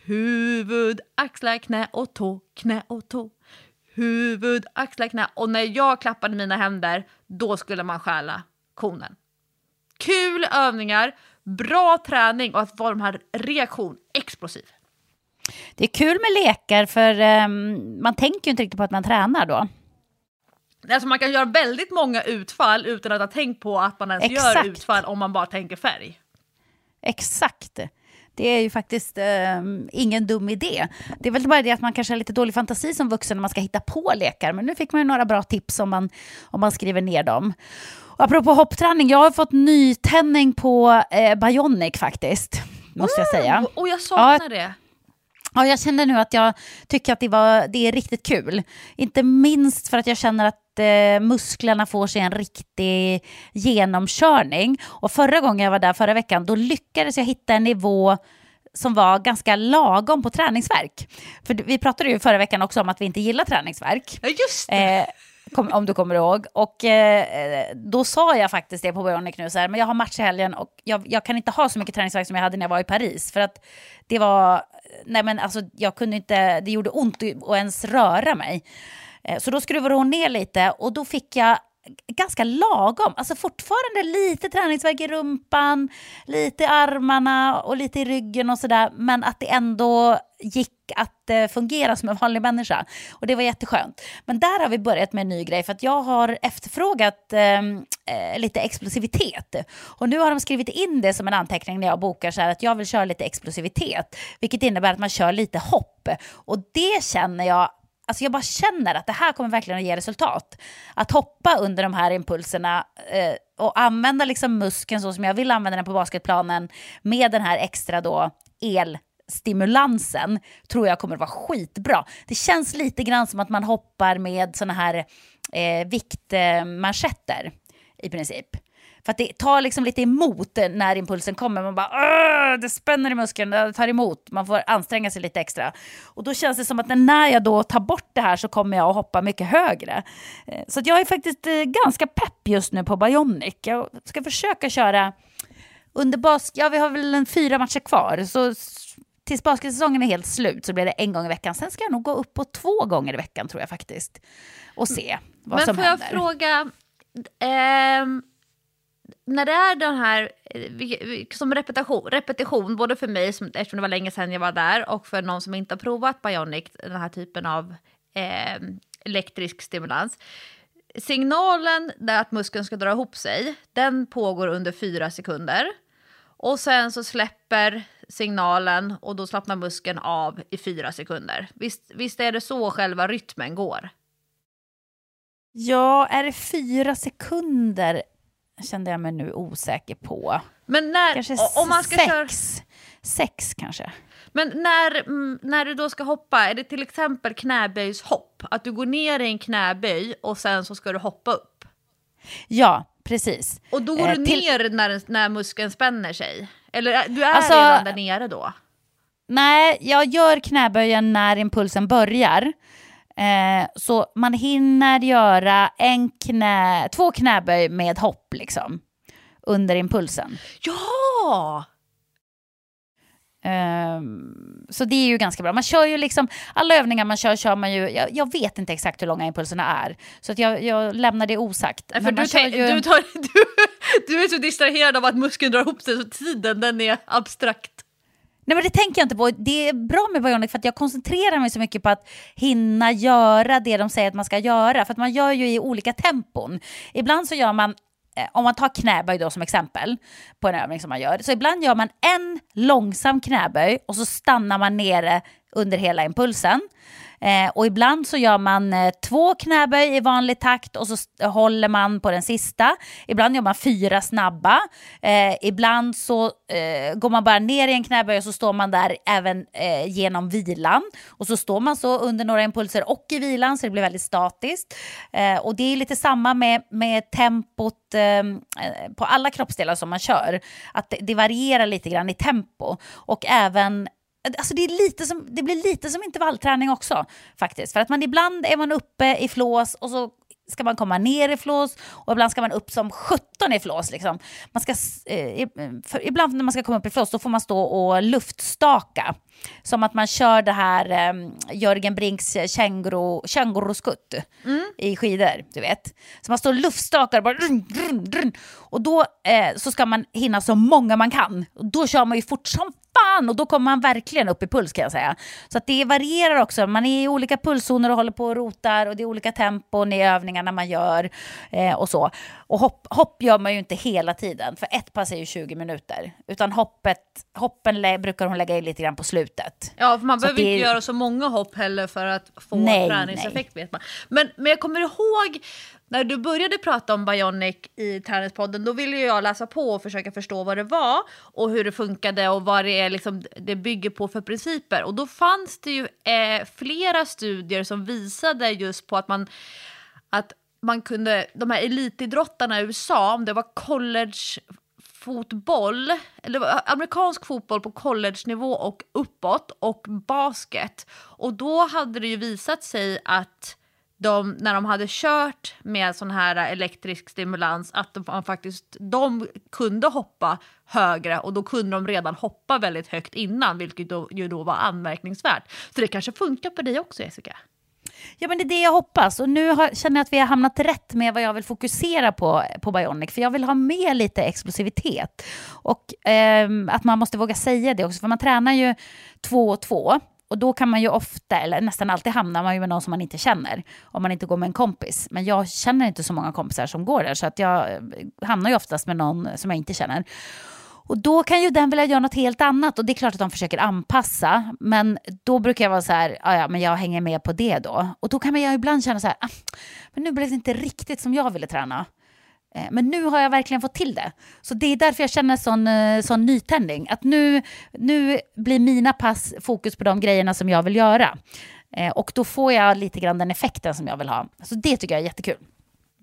[SPEAKER 2] Huvud, axlar, knä och tå, knä och tå. Huvud, axlar, knä. Och när jag klappade mina händer, då skulle man stjäla konen. Kul övningar, bra träning och att vara de här reaktion, explosiv.
[SPEAKER 1] Det är kul med lekar för ehm, man tänker ju inte riktigt på att man tränar då.
[SPEAKER 2] Alltså man kan göra väldigt många utfall utan att ha tänkt på att man ens
[SPEAKER 1] Exakt.
[SPEAKER 2] gör utfall om man bara tänker färg.
[SPEAKER 1] Exakt. Det är ju faktiskt ehm, ingen dum idé. Det är väl bara det att man kanske har lite dålig fantasi som vuxen när man ska hitta på lekar. Men nu fick man ju några bra tips om man, om man skriver ner dem. Och apropå hoppträning, jag har fått nytändning på eh, Bionic faktiskt. Måste jag säga.
[SPEAKER 2] Och jag saknar
[SPEAKER 1] Ja.
[SPEAKER 2] det.
[SPEAKER 1] Ja, jag känner nu att jag tycker att det, var, det är riktigt kul. Inte minst för att jag känner att eh, musklerna får sig en riktig genomkörning. Och förra gången jag var där förra veckan, då lyckades jag hitta en nivå som var ganska lagom på träningsverk. För vi pratade ju förra veckan också om att vi inte gillar träningsverk.
[SPEAKER 2] Ja, just.
[SPEAKER 1] Eh, kom, om du kommer ihåg. Och eh, då sa jag faktiskt det på Bionic nu, så här, men jag har match i helgen och jag, jag kan inte ha så mycket träningsverk som jag hade när jag var i Paris. För att det var, nej men alltså jag kunde inte, det gjorde ont att ens röra mig. Eh, så då skruvade hon ner lite och då fick jag ganska lagom. Alltså fortfarande lite träningsvärk i rumpan, lite i armarna och lite i ryggen och sådär. Men att det ändå gick att eh, fungera som en vanlig människa. Och det var jätteskönt. Men där har vi börjat med en ny grej för att jag har efterfrågat ehm, eh, lite explosivitet. Och nu har de skrivit in det som en anteckning när jag bokar så här att jag vill köra lite explosivitet. Vilket innebär att man kör lite hopp. Och det känner jag Alltså jag bara känner att det här kommer verkligen att ge resultat. Att hoppa under de här impulserna eh, och använda liksom muskeln så som jag vill använda den på basketplanen med den här extra då elstimulansen tror jag kommer att vara skitbra. Det känns lite grann som att man hoppar med såna här eh, viktmanschetter i princip. För att det tar liksom lite emot när impulsen kommer. Man bara det spänner i muskeln, det tar emot. Man får anstränga sig lite extra. Och då känns det som att när jag då tar bort det här så kommer jag att hoppa mycket högre. Eh, så jag är faktiskt eh, ganska pepp just nu på Bionic. Jag ska försöka köra under bas... Ja, vi har väl en fyra matcher kvar. Så tills basketsäsongen är helt slut så blir det en gång i veckan. Sen ska jag nog gå upp på två gånger i veckan tror jag faktiskt. Och se vad
[SPEAKER 2] Men
[SPEAKER 1] som
[SPEAKER 2] får
[SPEAKER 1] händer.
[SPEAKER 2] jag fråga, ehm, när det är den här, eh, som repetition, repetition både för mig, som, eftersom det var länge sedan jag var där, och för någon som inte har provat Bionic, den här typen av eh, elektrisk stimulans. Signalen där att muskeln ska dra ihop sig, den pågår under fyra sekunder. Och sen så släpper signalen och då slappnar muskeln av i fyra sekunder. Visst, visst är det så själva rytmen går?
[SPEAKER 1] Ja, är det fyra sekunder? Kände jag mig nu osäker på.
[SPEAKER 2] Men när,
[SPEAKER 1] Kanske
[SPEAKER 2] om man ska
[SPEAKER 1] sex.
[SPEAKER 2] köra...
[SPEAKER 1] Sex kanske.
[SPEAKER 2] Men när, mm, när du då ska hoppa, är det till exempel knäböjshopp? Att du går ner i en knäböj och sen så ska du hoppa upp?
[SPEAKER 1] Ja, precis.
[SPEAKER 2] Och då går
[SPEAKER 1] Eh,
[SPEAKER 2] du
[SPEAKER 1] till-
[SPEAKER 2] ner när, när muskeln spänner sig? Eller är- du är
[SPEAKER 1] Alltså-
[SPEAKER 2] redan där nere då?
[SPEAKER 1] Nej, jag gör knäböjen när impulsen börjar. Eh, så man hinner göra en knä, två knäböj med hopp liksom. Under impulsen.
[SPEAKER 2] Ja!
[SPEAKER 1] Ehm, så det är ju ganska bra. Man kör ju liksom, alla övningar man kör, kör man ju, jag, jag vet inte exakt hur långa impulserna är. Så att jag, jag lämnar det osagt.
[SPEAKER 2] Nej, För du,
[SPEAKER 1] ju-
[SPEAKER 2] du, tar, *laughs* du, du är så distraherad av att muskeln drar ihop sig så tiden den är abstrakt.
[SPEAKER 1] Nej men det tänker jag inte på. Det är bra med Bionic för att jag koncentrerar mig så mycket på att hinna göra det de säger att man ska göra. För att man gör ju i olika tempon. Ibland så gör man, eh, om man tar knäböj då som exempel på en övning som man gör. Så ibland gör man en långsam knäböj och så stannar man nere under hela impulsen. Eh, och ibland så gör man eh, två knäböj i vanlig takt och så håller man på den sista. Ibland gör man fyra snabba. Eh, ibland så eh, går man bara ner i en knäböj och så står man där även eh, genom vilan. Och så står man så under några impulser och i vilan så det blir väldigt statiskt. Eh, och det är lite samma med, med tempot ehm, eh, på alla kroppsdelar som man kör. Att det, det varierar lite grann i tempo. Och även Alltså det, är lite som, det blir lite som intervallträning också faktiskt. För att man ibland är man uppe i flås och så ska man komma ner i flås och ibland ska man upp som 17 i flås. Liksom. Man ska, eh, ibland när man ska komma upp i flås då får man stå och luftstaka. Som att man kör det här eh, Jörgen Brinks känguru, känguruskutt i skidor, du vet. Så man står och luftstakar och bara run, run, run. Och då eh, så ska man hinna så många man kan. Och då kör man ju fort som fan och då kommer man verkligen upp i puls kan jag säga. Så att det varierar också. Man är i olika pulszoner och håller på och rotar och det är olika tempon i övningarna man gör eh, och så. Och hopp, hopp gör man ju inte hela tiden för ett pass är ju 20 minuter. Utan hoppet, hoppen lä- brukar hon lägga in lite grann på slutet.
[SPEAKER 2] Ja, för man
[SPEAKER 1] Så
[SPEAKER 2] behöver
[SPEAKER 1] det är-
[SPEAKER 2] inte göra så många hopp heller för att få
[SPEAKER 1] Nej,
[SPEAKER 2] träningseffekt vet man. Men, men jag kommer ihåg när du började prata om Bionic i träningspodden, då ville jag läsa på och försöka förstå vad det var och hur det funkade och vad det, är, liksom, det bygger på för principer. Och då fanns det ju eh, flera studier som visade just på att man, att man kunde, de här elitidrottarna i USA, om det var college fotboll, eller amerikansk fotboll på college-nivå och uppåt och basket. Och då hade det ju visat sig att de, när de hade kört med sån här elektrisk stimulans, att de faktiskt de kunde hoppa högre och då kunde de redan hoppa väldigt högt innan, vilket då, ju då var anmärkningsvärt. Så det kanske funkar på dig också, Jessica?
[SPEAKER 1] Ja, men det är det jag hoppas. Och nu har, känner jag att vi har hamnat rätt med vad jag vill fokusera på på Bionic. För jag vill ha med lite explosivitet. Och eh, att man måste våga säga det också. För man tränar ju två och två. Och då kan man ju ofta, eller nästan alltid hamnar man ju med någon som man inte känner. Om man inte går med en kompis. Men jag känner inte så många kompisar som går där. Så att jag eh, hamnar ju oftast med någon som jag inte känner. Och då kan ju den vilja göra något helt annat och det är klart att de försöker anpassa. Men då brukar jag vara så här, ja men jag hänger med på det då. Och då kan man ju ibland känna så här, ah, men nu blev det inte riktigt som jag ville träna. Eh, men nu har jag verkligen fått till det. Så det är därför jag känner sån, eh, sån nytändning. Att nu, nu blir mina pass fokus på de grejerna som jag vill göra. Eh, och då får jag lite grann den effekten som jag vill ha. Så det tycker jag är jättekul.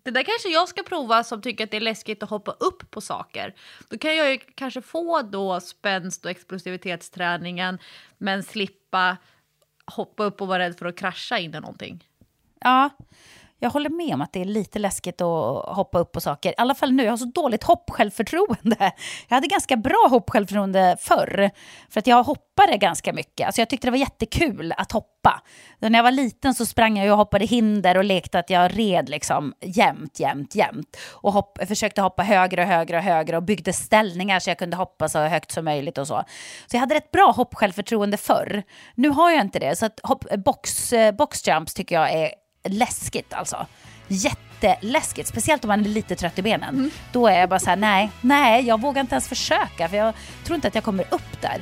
[SPEAKER 2] Det där kanske jag ska prova som tycker att det är läskigt att hoppa upp på saker. Då kan jag ju kanske få då spänst och explosivitetsträningen men slippa hoppa upp och vara rädd för att krascha in i någonting.
[SPEAKER 1] Ja, jag håller med om att det är lite läskigt att hoppa upp på saker. I alla fall nu, jag har så dåligt hoppsjälvförtroende. Jag hade ganska bra hoppsjälvförtroende förr, för att jag hoppade ganska mycket. Alltså jag tyckte det var jättekul att hoppa. När jag var liten så sprang jag och hoppade hinder och lekte att jag red liksom jämt, jämt, jämt. Och hopp, försökte hoppa högre och högre och högre och byggde ställningar så jag kunde hoppa så högt som möjligt och så. Så jag hade rätt bra hoppsjälvförtroende förr. Nu har jag inte det, så att hopp, box, eh, boxjumps tycker jag är läskigt alltså. Jätteläskigt, speciellt om man är lite trött i benen. Mm. Då är jag bara så här, nej, nej, jag vågar inte ens försöka för jag tror inte att jag kommer upp där.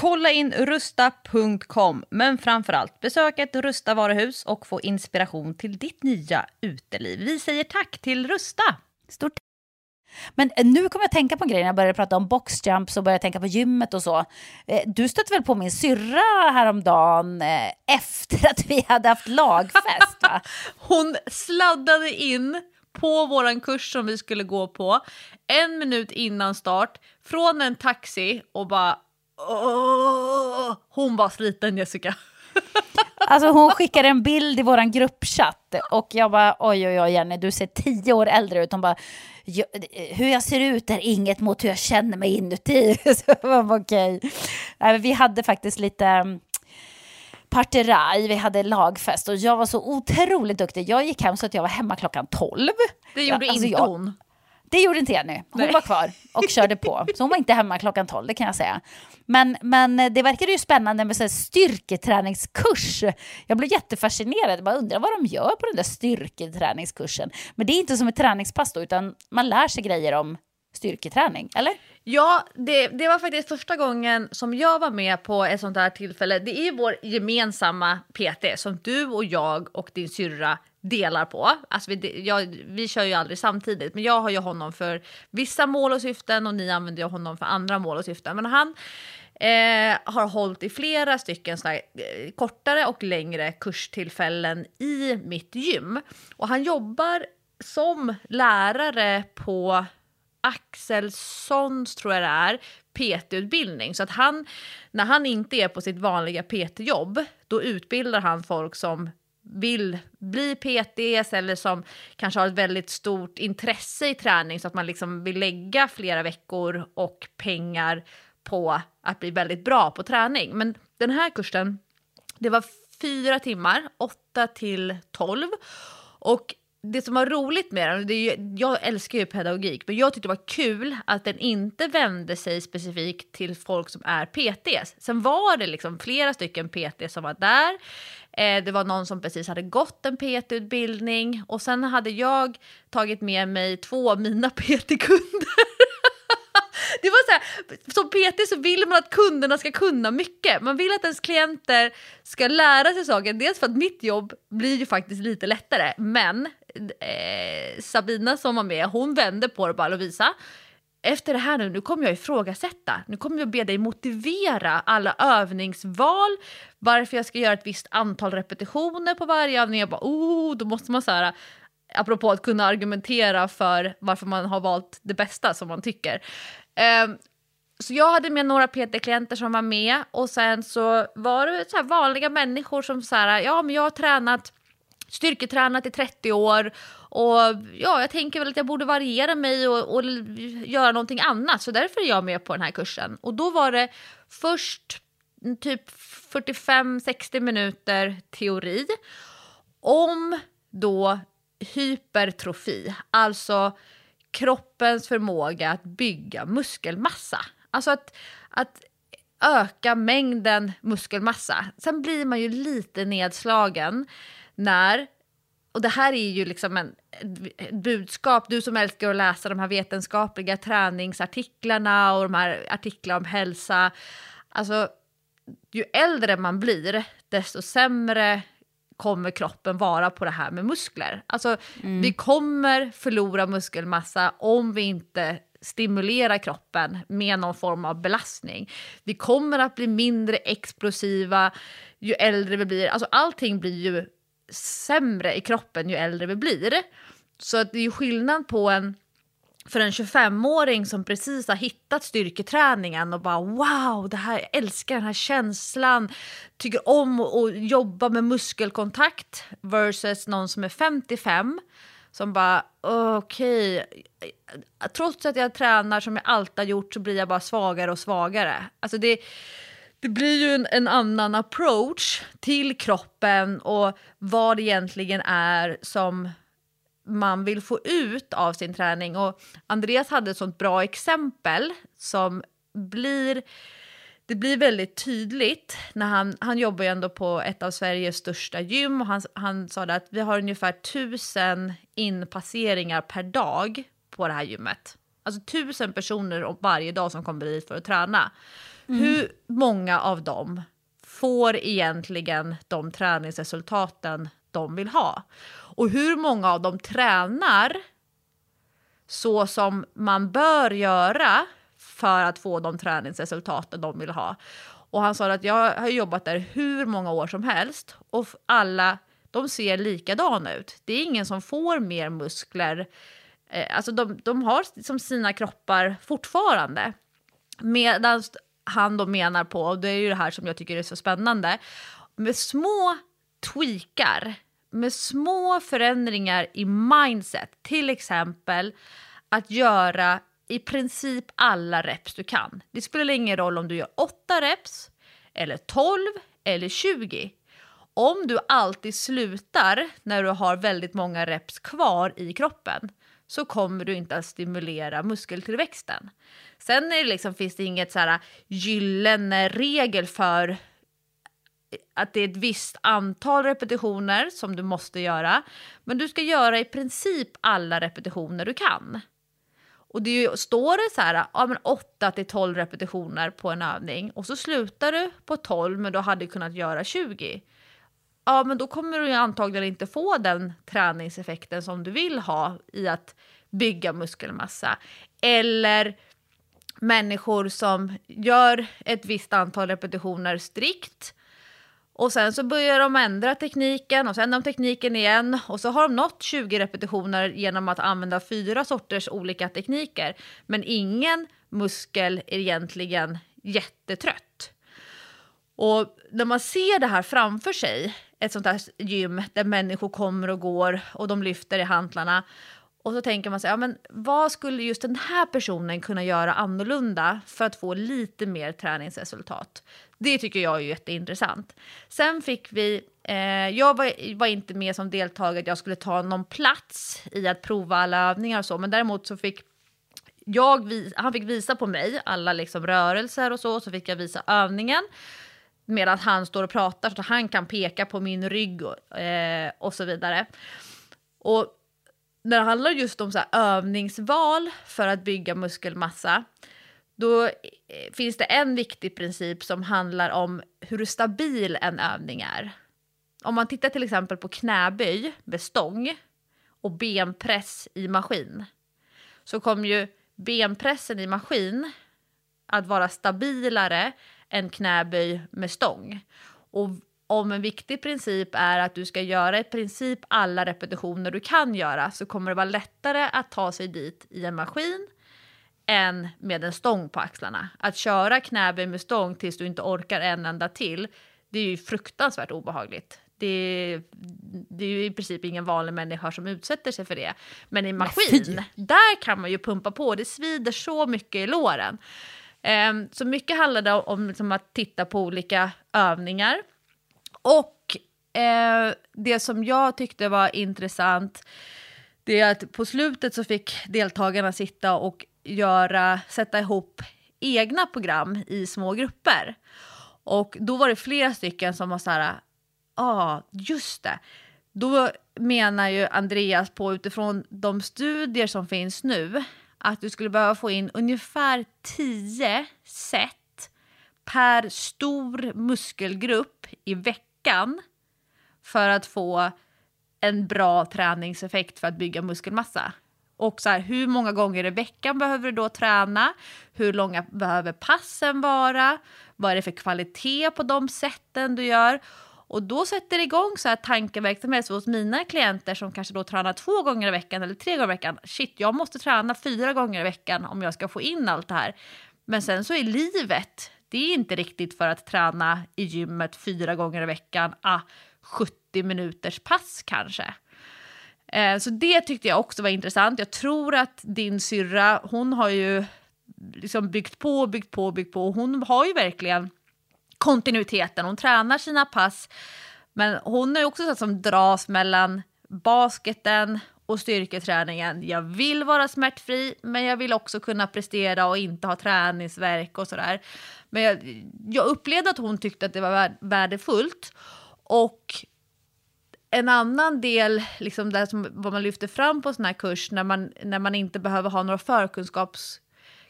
[SPEAKER 2] Kolla in rusta.com, men framförallt besök ett Rusta varuhus och få inspiration till ditt nya uteliv. Vi säger tack till Rusta!
[SPEAKER 1] Stort men eh, nu kommer jag tänka på en grej när jag började prata om boxjumps och började tänka på gymmet och så. Eh, Du stötte väl på min syrra häromdagen eh, efter att vi hade haft lagfest? Va? *laughs*
[SPEAKER 2] Hon sladdade in på våran kurs som vi skulle gå på en minut innan start från en taxi och bara Åh! Hon var sliten Jessica. *laughs*
[SPEAKER 1] Alltså hon skickade en bild i våran gruppchatt och jag bara oj oj oj Jenny du ser tio år äldre ut. Hon bara "Ja, hur jag ser ut är inget mot hur jag känner mig inuti. *laughs* Så jag bara okej. Nej, men Vi hade faktiskt lite mm, parteraj, vi hade lagfest och jag var så otroligt duktig. Jag gick hem så att jag var hemma klockan 12.
[SPEAKER 2] Det gjorde
[SPEAKER 1] alltså
[SPEAKER 2] inte
[SPEAKER 1] jag-
[SPEAKER 2] hon.
[SPEAKER 1] Det gjorde inte Jenny. Hon
[SPEAKER 2] Nej.
[SPEAKER 1] var kvar och *laughs* körde på. Så hon var inte hemma klockan 12, det kan jag säga. Men, men det verkade ju spännande med så styrketräningskurs. Jag blev jättefascinerad. Jag undrar vad de gör på den där styrketräningskursen. Men det är inte som ett träningspass då, utan man lär sig grejer om styrketräning, eller?
[SPEAKER 2] Ja, det, det var faktiskt första gången som jag var med på ett sånt här tillfälle. Det är vår gemensamma PT som du och jag och din syrra delar på. Alltså vi, jag, vi kör ju aldrig samtidigt, men jag har ju honom för vissa mål och syften och ni använder ju honom för andra mål och syften. Men han eh, har hållit i flera stycken här, eh, kortare och längre kurstillfällen i mitt gym. Och han jobbar som lärare på Axelssons, tror jag det är, PT-utbildning. Så att han, när han inte är på sitt vanliga PT-jobb, då utbildar han folk som vill bli PTs eller som kanske har ett väldigt stort intresse i träning så att man liksom vill lägga flera veckor och pengar på att bli väldigt bra på träning. Men den här kursen, det var fyra timmar, 8 till 12. Och det som var roligt med den, det är ju, jag älskar ju pedagogik, men jag tyckte det var kul att den inte vände sig specifikt till folk som är PTs. Sen var det liksom flera stycken PT som var där. Eh, det var någon som precis hade gått en PT-utbildning och sen hade jag tagit med mig två av mina *laughs* PT-kunder. *laughs* Det var så här, som PT så vill man att kunderna ska kunna mycket. Man vill att ens klienter ska lära sig saker. Dels för att mitt jobb blir ju faktiskt lite lättare. Men eh, Sabina som var med, hon vände på det och bara Lovisa, efter det här nu, nu kommer jag ifrågasätta. Nu kommer jag be dig motivera alla övningsval, varför jag ska göra ett visst antal repetitioner på varje övning. Jag bara, oh, då måste man så här, apropå att kunna argumentera för varför man har valt det bästa som man tycker. Ehm, så jag hade med några PT-klienter som var med och sen så var det så här vanliga människor som så här, ja men jag har tränat styrketränat i 30 år och ja, jag tänker väl att jag borde variera mig och, och göra någonting annat så därför är jag med på den här kursen. Och då var det först mm, typ 45-60 minuter teori om då hypertrofi, alltså kroppens förmåga att bygga muskelmassa. Alltså att, att öka mängden muskelmassa. Sen blir man ju lite nedslagen när och det här är ju liksom en, ett budskap, du som älskar att läsa de här vetenskapliga träningsartiklarna och de här artiklarna om hälsa. Alltså, ju äldre man blir, desto sämre kommer kroppen vara på det här med muskler. Alltså, mm. vi kommer förlora muskelmassa om vi inte stimulerar kroppen med någon form av belastning. Vi kommer att bli mindre explosiva ju äldre vi blir. Alltså allting blir ju sämre i kroppen ju äldre vi blir. Så att det är ju skillnad på en för en 25-åring som precis har hittat styrketräningen och bara wow, det här, jag älskar den här känslan, tycker om att jobba med muskelkontakt versus någon som är 55 som bara okej, okay. trots att jag tränar som jag alltid har gjort så blir jag bara svagare och svagare. Alltså det, det blir ju en, en, annan approach till kroppen och vad det egentligen är som man vill få ut av sin träning. Och Andreas hade ett sånt bra exempel som blir det blir väldigt tydligt när han, han jobbar ju ändå på ett av Sveriges största gym och han, han sa att vi har ungefär tusen inpasseringar per dag på det här gymmet. Alltså tusen personer varje dag som kommer dit för att träna. Mm. Hur många av dem får egentligen de träningsresultaten de vill ha? Och hur många av dem tränar så som man bör göra för att få de träningsresultaten de vill ha? Och han sa att jag har jobbat där hur många år som helst och alla de ser likadana ut. Det är ingen som får mer muskler. Eh, alltså de, de har som sina kroppar fortfarande. Medan han då menar på, och det är ju det här som jag tycker är så spännande, med små tweakar, med små förändringar i mindset, till exempel att göra i princip alla reps du kan. Det spelar ingen roll om du gör 8 reps, eller 12 eller 20. Om du alltid slutar när du har väldigt många reps kvar i kroppen så kommer du inte att stimulera muskeltillväxten. Sen är det liksom, finns det inget så här äh, gyllene regel för att det är ett visst antal repetitioner som du måste göra. Men du ska göra i princip alla repetitioner du kan. Och det ju, står det så här, äh, ja, men 8 till 12 repetitioner på en övning och så slutar du på 12 men du hade kunnat göra 20. Ja, men då kommer du antagligen inte få den träningseffekten som du vill ha i att bygga muskelmassa. Eller människor som gör ett visst antal repetitioner strikt och sen så börjar de ändra tekniken och sen ändrar de tekniken igen och så har de nått 20 repetitioner genom att använda fyra sorters olika tekniker. Men ingen muskel är egentligen jättetrött. Och när man ser det här framför sig, ett sånt här gym där människor kommer och går och de lyfter i hantlarna och så tänker man sig, ja, men vad skulle just den här personen kunna göra annorlunda för att få lite mer träningsresultat? Det tycker jag är jätteintressant. Sen fick vi, eh, jag var, var, inte med som deltagare, jag skulle ta någon plats i att prova alla övningar och så, men däremot så fick jag, han fick visa på mig alla liksom rörelser och så, så fick jag visa övningen medan han står och pratar så han kan peka på min rygg och, eh, och så vidare. Och när det handlar just om så övningsval för att bygga muskelmassa, då eh, finns det en viktig princip som handlar om hur stabil en övning är. Om man tittar till exempel på knäböj med stång och benpress i maskin så kommer ju benpressen i maskin att vara stabilare än knäböj med stång. Och om en viktig princip är att du ska göra i princip alla repetitioner du kan göra så kommer det vara lättare att ta sig dit i en maskin än med en stång på axlarna. Att köra knäböj med stång tills du inte orkar en enda till, det är ju fruktansvärt obehagligt. Det, det är ju i princip ingen vanlig människa som utsätter sig för det. Men i maskin, där kan man ju pumpa på, det svider så mycket i låren. Um, så mycket handlar det om liksom, att titta på olika övningar och eh, det som jag tyckte var intressant det är att på slutet så fick deltagarna sitta och göra, sätta ihop egna program i små grupper. Och då var det flera stycken som var så här, ja, ah, just det. Då menar ju Andreas på utifrån de studier som finns nu att du skulle behöva få in ungefär 10 set per stor muskelgrupp i veckan för att få en bra träningseffekt för att bygga muskelmassa. Och så här, hur många gånger i veckan behöver du då träna? Hur långa behöver passen vara? Vad är det för kvalitet på de sätten du gör? Och då sätter det igång så här tankeverksamhet hos mina klienter som kanske då tränar två gånger i veckan eller tre gånger i veckan. Shit, jag måste träna fyra gånger i veckan om jag ska få in allt det här. Men sen så är livet, det är inte riktigt för att träna i gymmet fyra gånger i veckan, ah, 70 minuters pass kanske. Eh, så det tyckte jag också var intressant. Jag tror att din syrra, hon har ju liksom byggt på, byggt på, byggt på. Hon har ju verkligen kontinuiteten. Hon tränar sina pass, men hon är också så som dras mellan basketen och styrketräningen. Jag vill vara smärtfri, men jag vill också kunna prestera och inte ha träningsverk och sådär. Men jag, jag upplevde att hon tyckte att det var värdefullt. Och en annan del, liksom där som, vad man lyfter fram på sån här kurs, när man, när man inte behöver ha några förkunskaps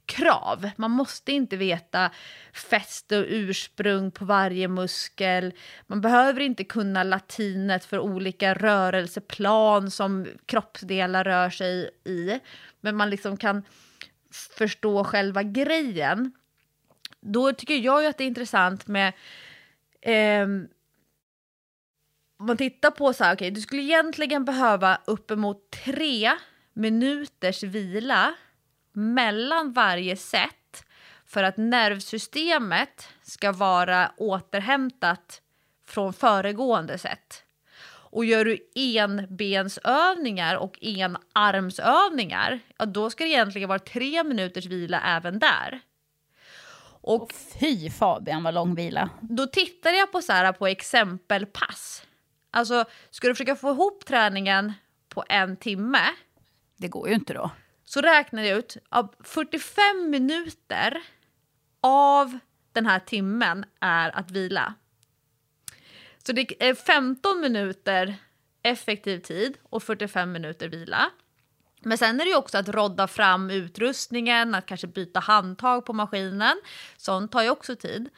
[SPEAKER 2] krav. Man måste inte veta fäste och ursprung på varje muskel. Man behöver inte kunna latinet för olika rörelseplan som kroppsdelar rör sig i. Men man liksom kan förstå själva grejen. Då tycker jag ju att det är intressant med eh, om man tittar på så här, okej, okay, du skulle egentligen behöva uppemot tre minuters vila mellan varje set för att nervsystemet ska vara återhämtat från föregående set. Och gör du enbensövningar och enarmsövningar, ja då ska det egentligen vara tre minuters vila även där.
[SPEAKER 1] Och fy Fabian vad lång vila.
[SPEAKER 2] Då tittade jag på, så här, på exempelpass. Alltså, ska du försöka få ihop träningen på en timme?
[SPEAKER 1] Det går ju inte då
[SPEAKER 2] så räknade jag ut att 45 minuter av den här timmen är att vila. Så det är 15 minuter effektiv tid och 45 minuter vila. Men sen är det ju också att rodda fram utrustningen, att kanske byta handtag på maskinen. Sånt tar ju också tid.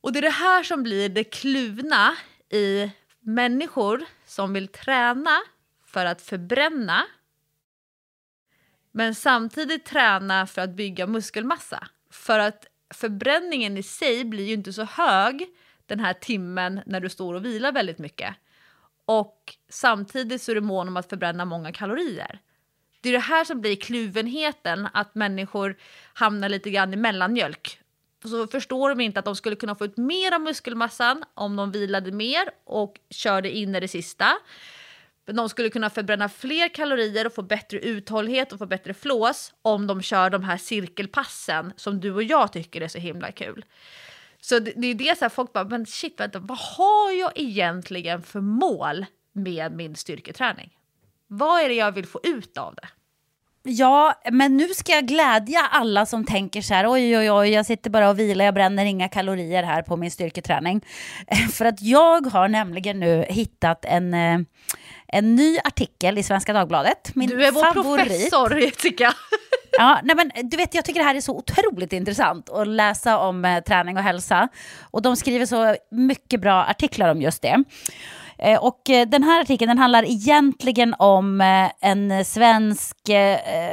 [SPEAKER 2] Och det är det här som blir det kluvna i människor som vill träna för att förbränna men samtidigt träna för att bygga muskelmassa. För att förbränningen i sig blir ju inte så hög den här timmen när du står och vilar väldigt mycket. Och samtidigt så är du mån om att förbränna många kalorier. Det är det här som blir kluvenheten, att människor hamnar lite grann i mellanmjölk. Så förstår de inte att de skulle kunna få ut mer av muskelmassan om de vilade mer och körde in i det sista. De skulle kunna förbränna fler kalorier och få bättre uthållighet och få bättre flås om de kör de här cirkelpassen som du och jag tycker är så himla kul. Så det, det är det så här, folk bara, men shit vänta, vad har jag egentligen för mål med min styrketräning? Vad är det jag vill få ut av det?
[SPEAKER 1] Ja, men nu ska jag glädja alla som tänker så här, oj, oj, oj, jag sitter bara och vilar, jag bränner inga kalorier här på min styrketräning. För att jag har nämligen nu hittat en, eh, en ny artikel i Svenska Dagbladet.
[SPEAKER 2] Min du är vår favorit. professor, Jessica. *laughs*
[SPEAKER 1] Ja, nej men, du vet, jag tycker det här är så otroligt intressant att läsa om eh, träning och hälsa. Och de skriver så mycket bra artiklar om just det. Eh, och eh, den här artikeln den handlar egentligen om eh, en svensk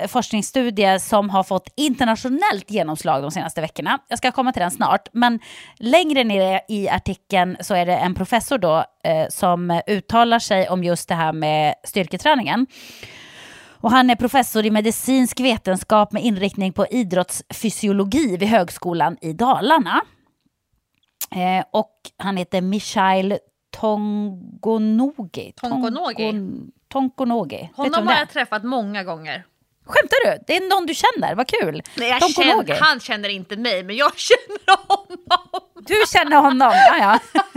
[SPEAKER 1] forskningsstudie som har fått internationellt genomslag de senaste veckorna. Jag ska komma till den snart, men längre ner i artikeln så är det en professor då som uttalar sig om just det här med styrketräningen. Och han är professor i medicinsk vetenskap med inriktning på idrottsfysiologi vid Högskolan i Dalarna. Eh, och han heter Michail Tongonogi.
[SPEAKER 2] Tongonogi?
[SPEAKER 1] Tongonogi.
[SPEAKER 2] Honom har jag träffat många gånger.
[SPEAKER 1] Skämtar du? Det är någon du känner, vad kul.
[SPEAKER 2] Nej, känner, han känner inte mig, men jag *laughs* känner honom.
[SPEAKER 1] Du känner honom, ja ja. *laughs*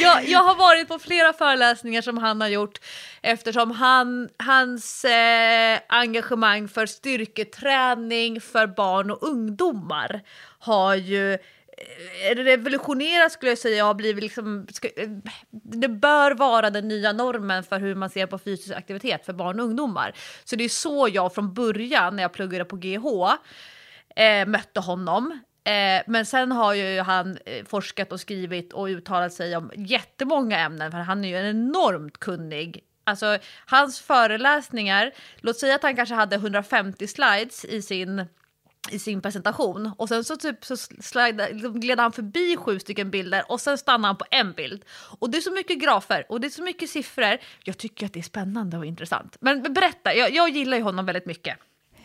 [SPEAKER 2] jag, jag, har varit på flera föreläsningar som han har gjort eftersom han, hans eh, engagemang för styrketräning för barn och ungdomar har ju Eh, revolutionerat skulle jag säga har blivit liksom, ska, eh, det bör vara den nya normen för hur man ser på fysisk aktivitet för barn och ungdomar. Så det är så jag från början när jag pluggade på GH eh, mötte honom. Eh, men sen har ju han eh, forskat och skrivit och uttalat sig om jättemånga ämnen för han är ju en enormt kunnig Alltså hans föreläsningar, låt säga att han kanske hade 150 slides i sin i sin presentation och sen så typ så slide, liksom gled han förbi sju stycken bilder och sen stannade han på en bild. Och det är så mycket grafer och det är så mycket siffror. Jag tycker att det är spännande och intressant. Men berätta, jag, jag gillar ju honom väldigt mycket.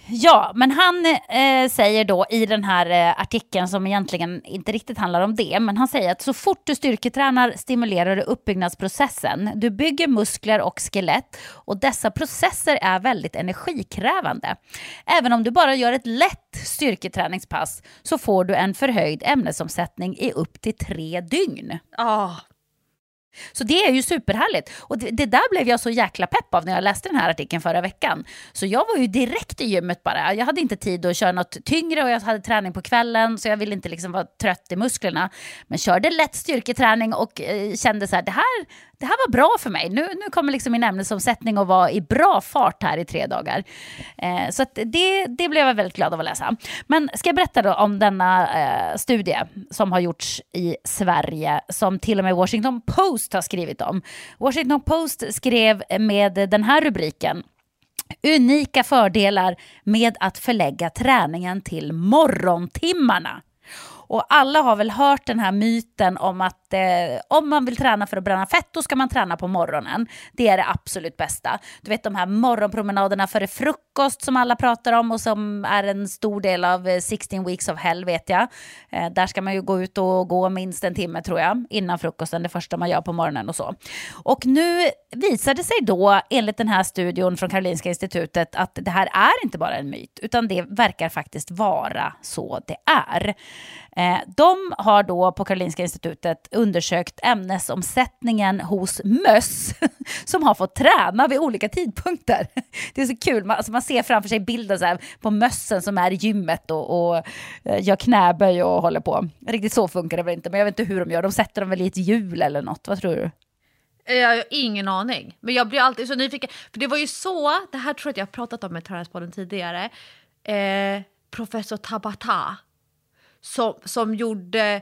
[SPEAKER 1] Ja, men han eh, säger då i den här eh, artikeln som egentligen inte riktigt handlar om det, men han säger att så fort du styrketränar stimulerar du uppbyggnadsprocessen. Du bygger muskler och skelett och dessa processer är väldigt energikrävande. Även om du bara gör ett lätt styrketräningspass så får du en förhöjd ämnesomsättning i upp till tre dygn.
[SPEAKER 2] Oh,
[SPEAKER 1] så det är ju superhärligt. Och det, det, där blev jag så jäkla pepp av när jag läste den här artikeln förra veckan. Så jag var ju direkt i gymmet bara. Jag hade inte tid att köra något tyngre och jag hade träning på kvällen så jag ville inte liksom vara trött i musklerna. Men körde lätt styrketräning och eh, kände så här, det här, det här var bra för mig. Nu, nu kommer liksom min ämnesomsättning att vara i bra fart här i tre dagar. Eh, så det, det blev jag väldigt glad av att läsa. Men ska jag berätta då om denna eh, studie som har gjorts i Sverige som till och med Washington Post har skrivit om. Washington Post skrev med den här rubriken Unika fördelar med att förlägga träningen till morgontimmarna. Och alla har väl hört den här myten om att eh, om man vill träna för att bränna fett, då ska man träna på morgonen. Det är det absolut bästa. Du vet de här morgonpromenaderna före frukost som alla pratar om och som är en stor del av eh, 16 weeks of hell vet jag. Eh, där ska man ju gå ut och gå minst en timme tror jag, innan frukosten, det första man gör på morgonen och så. Och nu visade det sig då, enligt den här studion från Karolinska institutet, att det här är inte bara en myt, utan det verkar faktiskt vara så det är. Eh, de har då på Karolinska institutet undersökt ämnesomsättningen hos möss *laughs* som har fått träna vid olika tidpunkter. *laughs* Det är så kul, man, alltså man ser framför sig bilden så här, på mössen som är i gymmet och, och eh, gör knäböj och håller på. Riktigt så funkar det väl inte, men jag vet inte hur de gör. De sätter dem väl i ett hjul eller något, vad tror du?
[SPEAKER 2] Eh, jag har ingen aning. Men jag blir alltid så nyfiken. För det var ju så, det här tror jag att jag har pratat om med Tränarspodden tidigare. Eh, professor Tabata som, som gjorde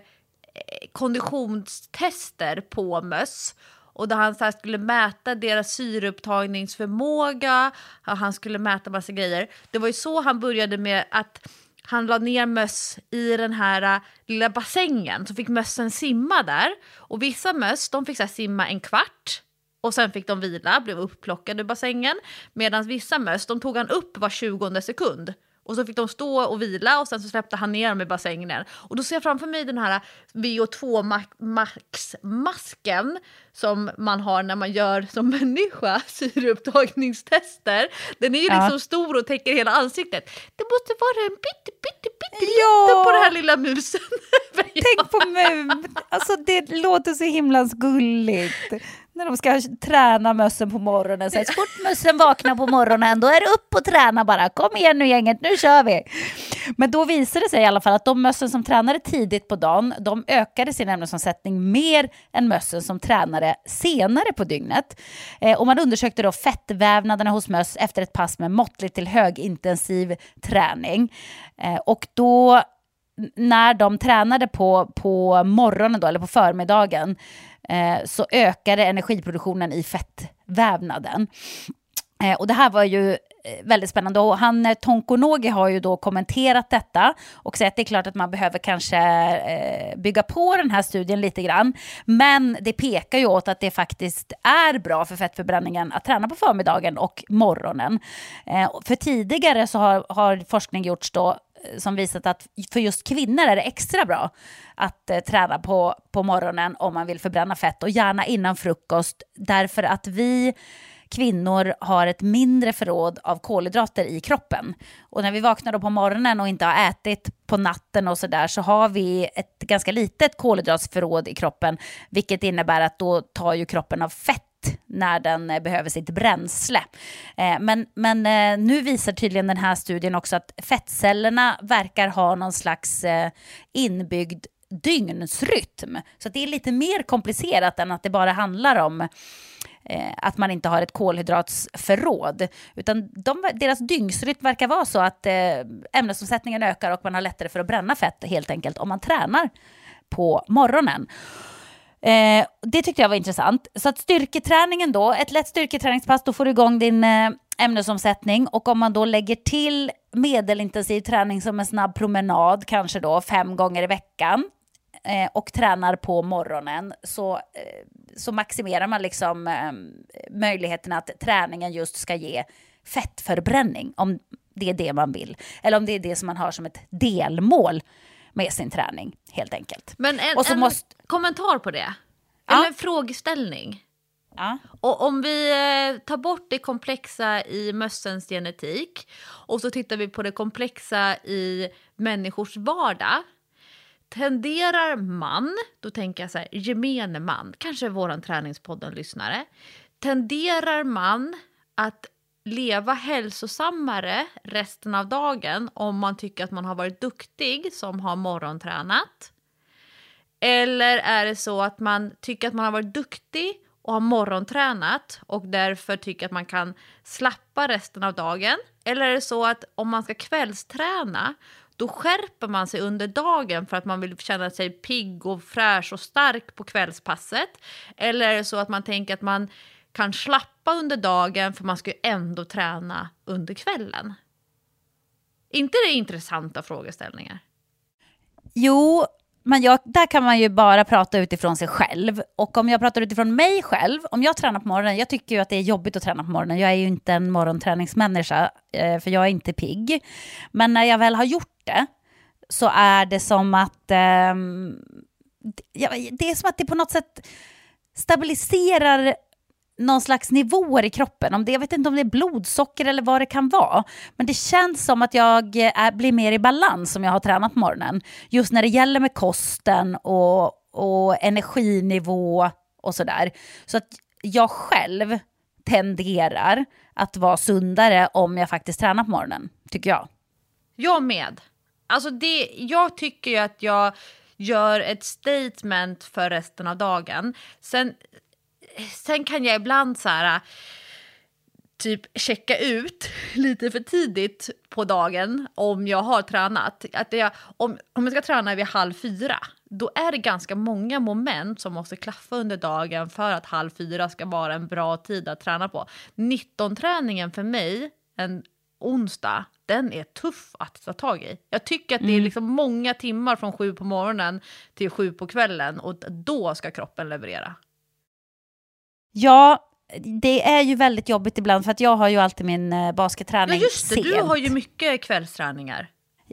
[SPEAKER 2] eh, konditionstester på möss och där han så skulle mäta deras syreupptagningsförmåga, han skulle mäta massa grejer. Det var ju så han började med att han la ner möss i den här eh, lilla bassängen, så fick mössen simma där. Och vissa möss de fick så simma en kvart och sen fick de vila, blev upplockade ur bassängen. Medan vissa möss de tog han upp var tjugonde sekund och så fick de stå och vila och sen så släppte han ner dem i bassängen. Och då ser jag framför mig den här VO2 max-masken som man har när man gör som *laughs* människa syreupptagningstester. Den är ju ja. liksom stor och täcker hela ansiktet. Det måste vara en pytte, pytte, pytte ja. på den här lilla musen. *laughs*
[SPEAKER 1] Tänk på mus! Alltså det låter så himlans gulligt när de ska träna mössen på morgonen. Så fort mössen vaknar på morgonen, då är det upp och träna bara. Kom igen nu gänget, nu kör vi. Men då visade det sig i alla fall att de mössen som tränade tidigt på dagen, de ökade sin ämnesomsättning mer än mössen som tränade senare på dygnet. Eh, och man undersökte då fettvävnaderna hos möss efter ett pass med måttligt till högintensiv träning. Eh, och då när de tränade på, på morgonen då, eller på förmiddagen eh, så ökade energiproduktionen i fettvävnaden. Eh, och det här var ju eh, väldigt spännande. Och han, eh, Tonkonogi har ju då kommenterat detta och sagt att det är klart att man behöver kanske eh, bygga på den här studien lite grann. Men det pekar ju åt att det faktiskt är bra för fettförbränningen att träna på förmiddagen och morgonen. Eh, för tidigare så har, har forskning gjorts då som visat att för just kvinnor är det extra bra att eh, träna på, på morgonen om man vill förbränna fett och gärna innan frukost därför att vi kvinnor har ett mindre förråd av kolhydrater i kroppen. Och när vi vaknar då på morgonen och inte har ätit på natten och sådär så har vi ett ganska litet kolhydratsförråd i kroppen, vilket innebär att då tar ju kroppen av fett när den eh, behöver sitt bränsle. Eh, men, men eh, nu visar tydligen den här studien också att fettcellerna verkar ha någon slags inbyggd dygnsrytm. Så det är lite mer komplicerat än att det bara handlar om att man inte har ett kolhydratsförråd. Utan de, deras dygnsrytm verkar vara så att ämnesomsättningen ökar och man har lättare för att bränna fett helt enkelt om man tränar på morgonen. Eh, det tyckte jag var intressant. Så att styrketräningen då, ett lätt styrketräningspass, då får du igång din eh, ämnesomsättning. Och om man då lägger till medelintensiv träning som en snabb promenad, kanske då fem gånger i veckan, eh, och tränar på morgonen, så, eh, så maximerar man liksom eh, möjligheten att träningen just ska ge fettförbränning, om det är det man vill. Eller om det är det som man har som ett delmål med sin träning helt enkelt.
[SPEAKER 2] Men en, en måste... kommentar på det, ja. eller en frågeställning. Ja. Och om vi eh, tar bort det komplexa i mössens genetik och så tittar vi på det komplexa i människors vardag. Tenderar man, då tänker jag så här, gemene man, kanske våran träningspodden-lyssnare, tenderar man att leva hälsosammare resten av dagen om man tycker att man har varit duktig som har morgontränat? Eller är det så att man tycker att man har varit duktig och har morgontränat och därför tycker att man kan slappa resten av dagen? Eller är det så att om man ska kvällsträna då skärper man sig under dagen för att man vill känna sig pigg och fräsch och stark på kvällspasset? Eller är det så att man tänker att man kan slappa under dagen för man ska ju ändå träna under kvällen. inte det intressanta frågeställningar?
[SPEAKER 1] Jo, men jag, där kan man ju bara prata utifrån sig själv. Och om jag pratar utifrån mig själv, om jag tränar på morgonen, jag tycker ju att det är jobbigt att träna på morgonen. Jag är ju inte en morgonträningsmänniska, eh, för jag är inte pigg. Men när jag väl har gjort det, så är det som att... Eh, det är som att det på något sätt stabiliserar någon slags nivåer i kroppen. Om det, jag vet inte om det är blodsocker eller vad det kan vara. Men det känns som att jag eh, är, blir mer i balans om jag har tränat på morgonen. Just när det gäller med kosten och, och energinivå och sådär. Så att jag själv tenderar att vara sundare om jag faktiskt tränar på morgonen, tycker jag.
[SPEAKER 2] Jag med. Alltså det, jag tycker ju att jag gör ett statement för resten av dagen. Sen sen kan jag ibland så här typ checka ut *laughs* lite för tidigt på dagen om jag har tränat. Att jag, om, om jag ska träna vid halv fyra, då är det ganska många moment som måste klaffa under dagen för att halv fyra ska vara en bra tid att träna på. 19-träningen för mig, en onsdag, den är tuff att ta tag i. Jag tycker att det är mm. liksom många timmar från sju på morgonen till sju på kvällen och då ska kroppen leverera.
[SPEAKER 1] Ja, det är ju väldigt jobbigt ibland för att jag har ju alltid min eh, basketträning
[SPEAKER 2] Ja just det, sent. du har ju mycket kvällsträningar.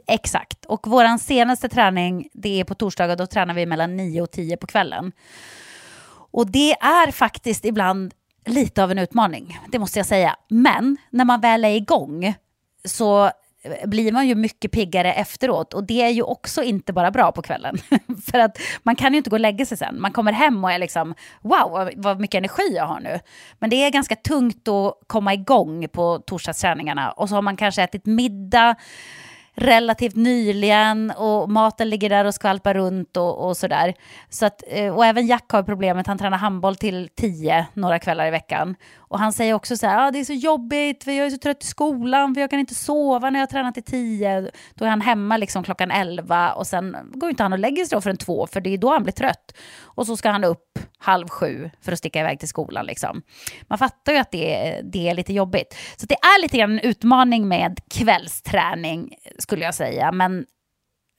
[SPEAKER 1] Exakt, och vår senaste träning det är på torsdagar, då tränar vi mellan 9 och 10 på kvällen. Och det är faktiskt ibland lite av en utmaning, det måste jag säga. Men när man väl är igång så blir man ju mycket piggare efteråt. Och det är ju också inte bara bra på kvällen. *laughs* För att man kan ju inte gå och lägga sig sen. Man kommer hem och är liksom, wow, vad mycket energi jag har nu. Men det är ganska tungt att komma igång på torsdagsträningarna. Och så har man kanske ätit middag relativt nyligen och maten ligger där och skvalpar runt och, och sådär. Så att, eh, och även Jack har problemet, han tränar handboll till tio några kvällar i veckan. Och han säger också så här, ah, det är så jobbigt för jag är så trött i skolan för jag kan inte sova när jag tränar till tio. Då är han hemma liksom klockan elva och sen går inte han och lägger sig då förrän två för det är då han blir trött. Och så ska han upp halv sju för att sticka iväg till skolan. Liksom. Man fattar ju att det det är lite jobbigt. Så det är lite grann en utmaning med kvällsträning skulle jag säga. Men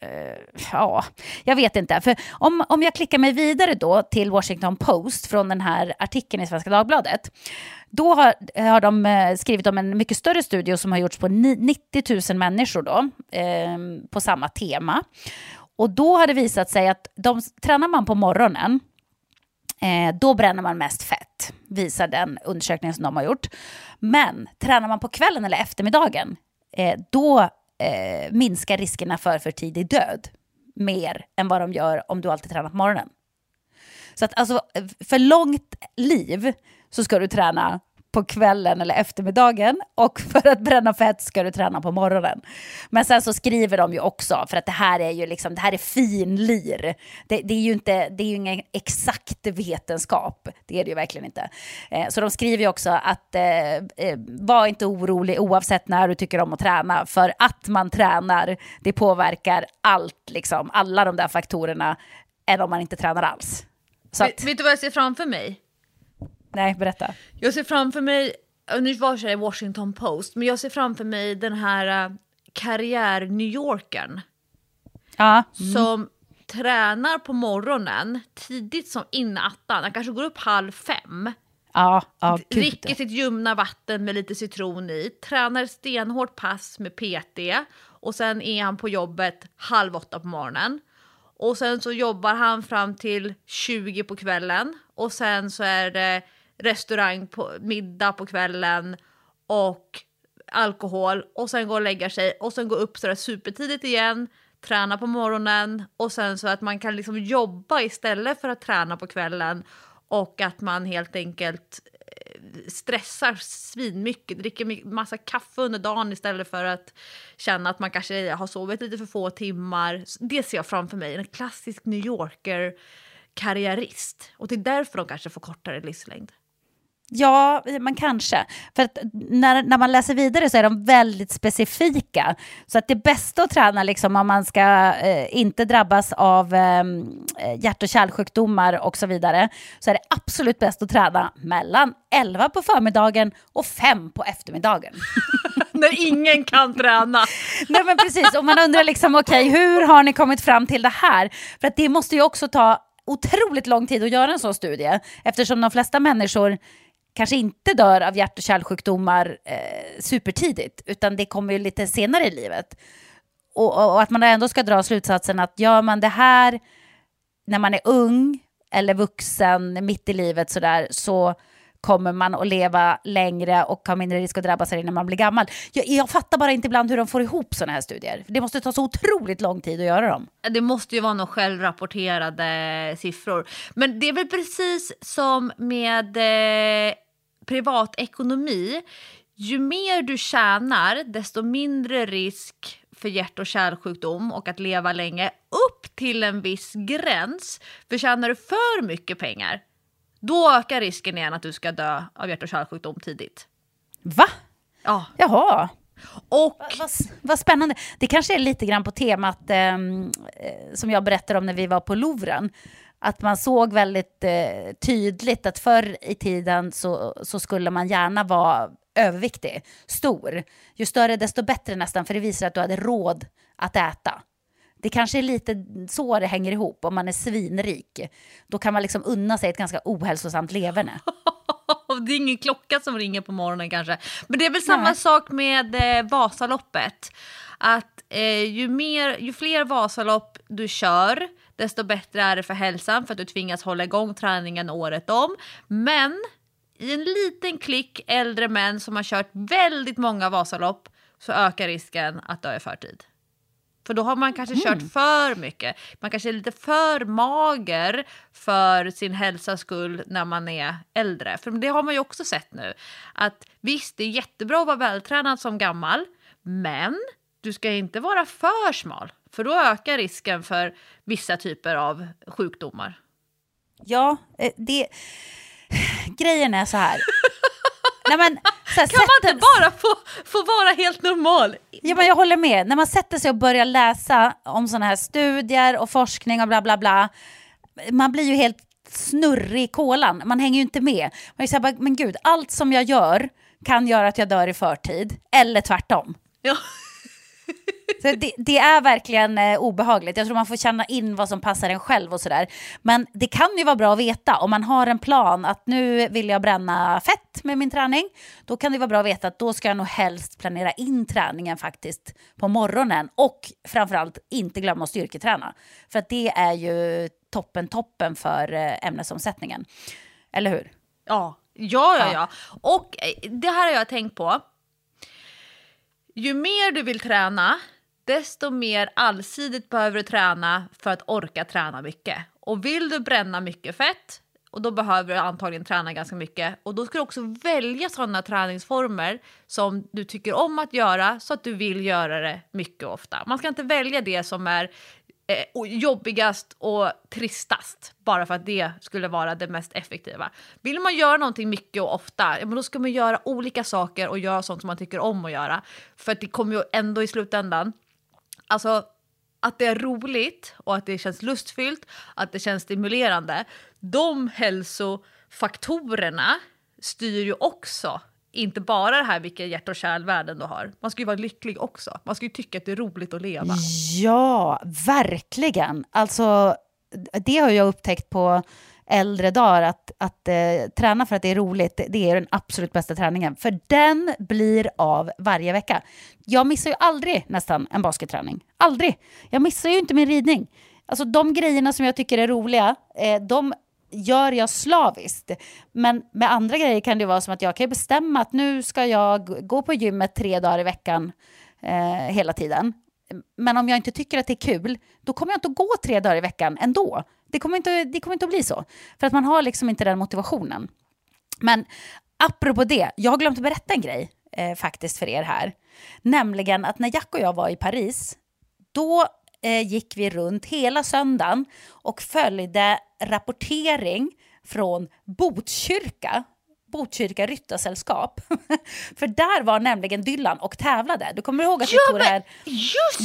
[SPEAKER 1] eh, ja, jag vet inte. För om, om jag klickar mig vidare då till Washington Post från den här artikeln i Svenska Dagbladet. Då har, har de eh, skrivit om en mycket större studie som har gjorts på 90 000 människor då, eh, på samma tema. Och då har det visat sig att de, tränar man på morgonen, eh, då bränner man mest fett. visar den undersökningen som de har gjort. Men tränar man på kvällen eller eftermiddagen, eh, då eh, minska riskerna för för tidig död mer än vad de gör om du alltid tränar på morgonen. Så att alltså, eh, för långt liv så ska du träna på kvällen eller eftermiddagen och *laughs* för att bränna fett ska du träna på morgonen. Men sen så skriver de ju också, för att det här är ju liksom, det här är finlir. Det, det är ju inte, det är ingen exakt vetenskap, det är det ju verkligen inte. Eh, så de skriver ju också att eh, eh, var inte orolig oavsett när du tycker om att träna, för att man tränar, det påverkar allt, liksom, alla de där faktorerna, än om man inte tränar alls.
[SPEAKER 2] Så att, vet, vet du vad jag ser framför mig?
[SPEAKER 1] Nej, berätta.
[SPEAKER 2] Jag ser framför mig, nu var det Washington Post, men jag ser framför mig den här uh, karriär-New Yorkern.
[SPEAKER 1] Ja.
[SPEAKER 2] Mm. Som tränar på morgonen tidigt som innan attan. Han kanske går upp halv fem.
[SPEAKER 1] Ja, ja,
[SPEAKER 2] dricker sitt ljumna vatten med lite citron i, tränar stenhårt pass med PT och sen är han på jobbet halv åtta på morgonen. Och sen så jobbar han fram till 20 på kvällen och sen så är det restaurang på middag på kvällen och alkohol och sen gå och lägga sig och sen gå upp sådär supertidigt igen, träna på morgonen och sen så att man kan liksom jobba istället för att träna på kvällen och att man helt enkelt eh, stressar svinmycket, dricker massa kaffe under dagen istället för att känna att man kanske har sovit lite för få timmar. Det ser jag framför mig, en klassisk New Yorker karriärist. Och det är därför de kanske får kortare livslängd.
[SPEAKER 1] Ja, man kanske. För när, när man läser vidare så är de väldigt specifika. Så att det bästa att träna liksom, om man ska eh, inte drabbas av ehm, eh, hjärt och kärlsjukdomar och så vidare, så är det absolut bäst att träna mellan 11 på förmiddagen och 5 på eftermiddagen. *laughs*
[SPEAKER 2] när ingen kan träna. *laughs*
[SPEAKER 1] Nej men precis, och man undrar liksom okej, okay, hur har ni kommit fram till det här? För att det måste ju också ta otroligt lång tid att göra en sån studie, eftersom de flesta människor kanske inte dör av hjärt och kärlsjukdomar eh, supertidigt, utan det kommer ju lite senare i livet. Och, och, och, att man ändå ska dra slutsatsen att gör man det här när man är ung eller vuxen, mitt i livet sådär, så kommer man att leva längre och ha mindre risk att drabbas när man blir gammal. Jag, jag fattar bara inte ibland hur de får ihop sådana här studier. Det måste ta så otroligt lång tid att göra dem.
[SPEAKER 2] Det måste ju vara några självrapporterade siffror. Men det är väl precis som med eh, privatekonomi. Ju mer du tjänar, desto mindre risk för hjärt och kärlsjukdom och att leva länge upp till en viss gräns. För tjänar du för mycket pengar, då ökar risken igen att du ska dö av hjärt och kärlsjukdom tidigt.
[SPEAKER 1] Va?
[SPEAKER 2] Ja.
[SPEAKER 1] Jaha.
[SPEAKER 2] Och...
[SPEAKER 1] Vad, vad spännande. Det kanske är lite grann på temat ehm, eh, som jag berättade om när vi var på Louvren. Att man såg väldigt eh, tydligt att förr i tiden så, så skulle man gärna vara överviktig, stor. Ju större desto bättre nästan, för det visar att du hade råd att äta. Det kanske är lite så det hänger ihop. Om man är svinrik, då kan man liksom unna sig ett ganska ohälsosamt leverne. *laughs*
[SPEAKER 2] det är ingen klocka som ringer på morgonen kanske. Men det är väl samma Nej. sak med eh, Vasaloppet. Att eh, ju, mer, ju fler Vasalopp du kör, desto bättre är det för hälsan för att du tvingas hålla igång träningen året om. Men i en liten klick äldre män som har kört väldigt många Vasalopp så ökar risken att dö i förtid. För då har man kanske mm. kört för mycket. Man kanske är lite för mager för sin hälsas skull när man är äldre. För det har man ju också sett nu. Att visst, det är jättebra att vara vältränad som gammal, men du ska inte vara för smal. För då ökar risken för vissa typer av sjukdomar.
[SPEAKER 1] Ja, eh, det... Grejen är så här. Nej, men,
[SPEAKER 2] så här, kan man inte bara få, få vara helt normal?
[SPEAKER 1] Ja, men jag håller med. När man sätter sig och börjar läsa om sådana här studier och forskning och bla bla bla. Man blir ju helt snurrig i kolan. Man hänger ju inte med. Man är så här, men gud, allt som jag gör kan göra att jag dör i förtid. Eller tvärtom.
[SPEAKER 2] Ja. *laughs*
[SPEAKER 1] Så det, det, är verkligen eh, obehagligt. Jag tror man får känna in vad som passar en själv och sådär. Men det kan ju vara bra att veta om man har en plan att nu vill jag bränna fett med min träning. Då kan det vara bra att veta att då ska jag nog helst planera in träningen faktiskt på morgonen och framförallt inte glömma att styrketräna. För att det är ju toppen toppen för eh, ämnesomsättningen. Eller hur?
[SPEAKER 2] Ja, Ja, ja, ja. Och eh, det här har jag tänkt på. Ju mer du vill träna, desto mer allsidigt behöver du träna för att orka träna mycket. Och vill du bränna mycket fett, och då behöver du antagligen träna ganska mycket. Och då ska du också välja sådana träningsformer som du tycker om att göra så att du vill göra det mycket ofta. Man ska inte välja det som är eh, jobbigast och tristast bara för att det skulle vara det mest effektiva. Vill man göra någonting mycket och ofta, ja, men då ska man göra olika saker och göra sånt som man tycker om att göra. För att det kommer ju ändå i slutändan, alltså att det är roligt och att det känns lustfyllt, att det känns stimulerande. De hälsofaktorerna styr ju också inte bara det här vilka hjärt och kärlvärden du har. Man ska ju vara lycklig också. Man ska ju tycka att det är roligt att leva.
[SPEAKER 1] Ja, verkligen. Alltså, det har jag upptäckt på äldre dagar, att, att eh, träna för att det är roligt, det är den absolut bästa träningen. För den blir av varje vecka. Jag missar ju aldrig nästan en basketträning. Aldrig. Jag missar ju inte min ridning. Alltså de grejerna som jag tycker är roliga, eh, de gör jag slaviskt. Men med andra grejer kan det vara som att jag kan bestämma att nu ska jag gå på gymmet tre dagar i veckan eh, hela tiden. Men om jag inte tycker att det är kul, då kommer jag inte att gå tre dagar i veckan ändå. Det kommer inte, det kommer inte att bli så. För att man har liksom inte den motivationen. Men apropå det, jag har glömt att berätta en grej eh, faktiskt för er här. Nämligen att när Jack och jag var i Paris, då eh, gick vi runt hela söndagen och följde rapportering från Botkyrka, Botkyrka Ryttarsällskap. *laughs* För där var nämligen Dylan och tävlade. Du kommer ihåg att vi tog det här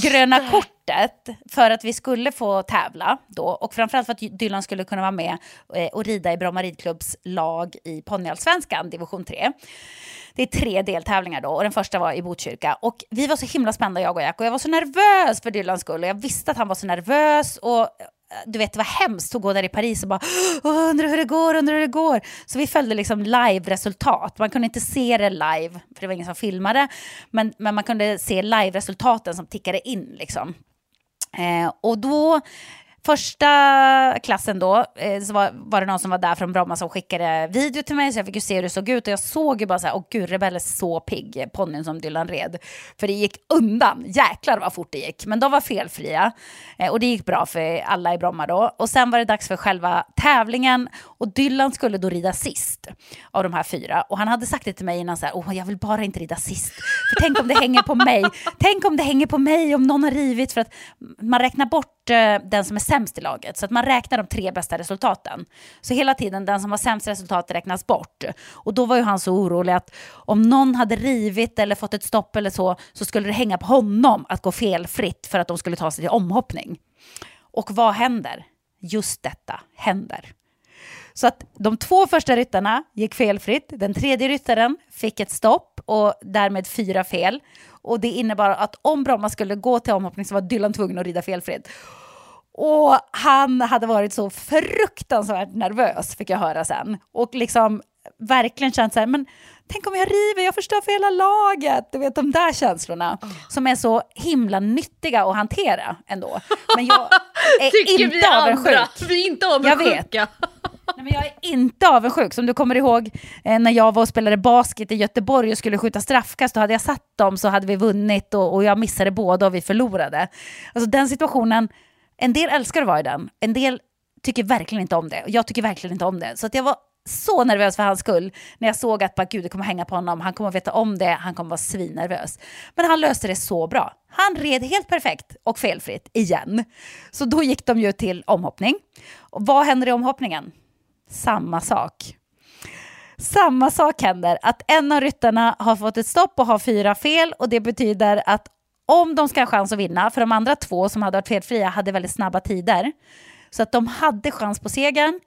[SPEAKER 1] gröna
[SPEAKER 2] det!
[SPEAKER 1] kortet för att vi skulle få tävla då. Och framförallt för att Dylan skulle kunna vara med eh, och rida i Bromma ridklubbs lag i ponnyallsvenskan, division 3. Det är tre deltävlingar då och den första var i Botkyrka. Och vi var så himla spända jag och Jack och jag var så nervös för Dylans skull och jag visste att han var så nervös och du vet, det var hemskt att gå där i Paris och bara undrar hur det går, undrar hur det går. Så vi följde liksom live-resultat. Man kunde inte se det live, för det var ingen som filmade. Men, men man kunde se live-resultaten som tickade in liksom. Eh, och då, första klassen då, eh, så var, var det någon som var där från Bromma som skickade video till mig så jag fick ju se hur det såg ut och jag såg ju bara så här, åh gud, Rebell är så pigg, ponnyn som Dylan red. För det gick undan, jäklar vad fort det gick. Men de var felfria eh, och det gick bra för alla i Bromma då. Och sen var det dags för själva tävlingen och Dylan skulle då rida sist av de här fyra. Och han hade sagt det till mig innan så här, åh jag vill bara inte rida sist. För tänk om det hänger på mig. Tänk om det hänger på mig om någon har rivit för att man räknar bort eh, den som är sämst i laget. Så att man räknar de tre bästa resultaten. Så hela tiden den som har sämst resultat räknas bort. Och då var ju han så orolig att om någon hade rivit eller fått ett stopp eller så, så skulle det hänga på honom att gå felfritt för att de skulle ta sig till omhoppning. Och vad händer? Just detta händer. Så att de två första ryttarna gick felfritt. Den tredje ryttaren fick ett stopp och därmed fyra fel. Och det innebar att om Bromma skulle gå till omhoppning så var Dylan tvungen att rida felfritt. Och han hade varit så fruktansvärt nervös fick jag höra sen. Och liksom verkligen känt så här, men tänk om jag river, jag förstör för hela laget. Du vet de där känslorna som är så himla nyttiga att hantera ändå. Men jag *laughs* är
[SPEAKER 2] Tycker
[SPEAKER 1] inte
[SPEAKER 2] vi andra.
[SPEAKER 1] avundsjuk.
[SPEAKER 2] Vi är inte
[SPEAKER 1] Jag
[SPEAKER 2] avundsjuka.
[SPEAKER 1] Nej, men jag är inte avundsjuk. Som du kommer ihåg eh, när jag var och spelade basket i Göteborg och skulle skjuta straffkast, då hade jag satt dem så hade vi vunnit och, och jag missade båda och vi förlorade. Alltså den situationen, en del älskar att vara i den, en del tycker verkligen inte om det. Och jag tycker verkligen inte om det. Så att jag var så nervös för hans skull när jag såg att bara, Gud, det kommer hänga på honom, han kommer att veta om det, han kommer vara svinnervös. Men han löste det så bra. Han red helt perfekt och felfritt igen. Så då gick de ju till omhoppning. Och vad händer i omhoppningen? Samma sak. Samma sak händer, att en av ryttarna har fått ett stopp och har fyra fel och det betyder att om de ska ha chans att vinna, för de andra två som hade varit felfria hade väldigt snabba tider, så att de hade chans på segern,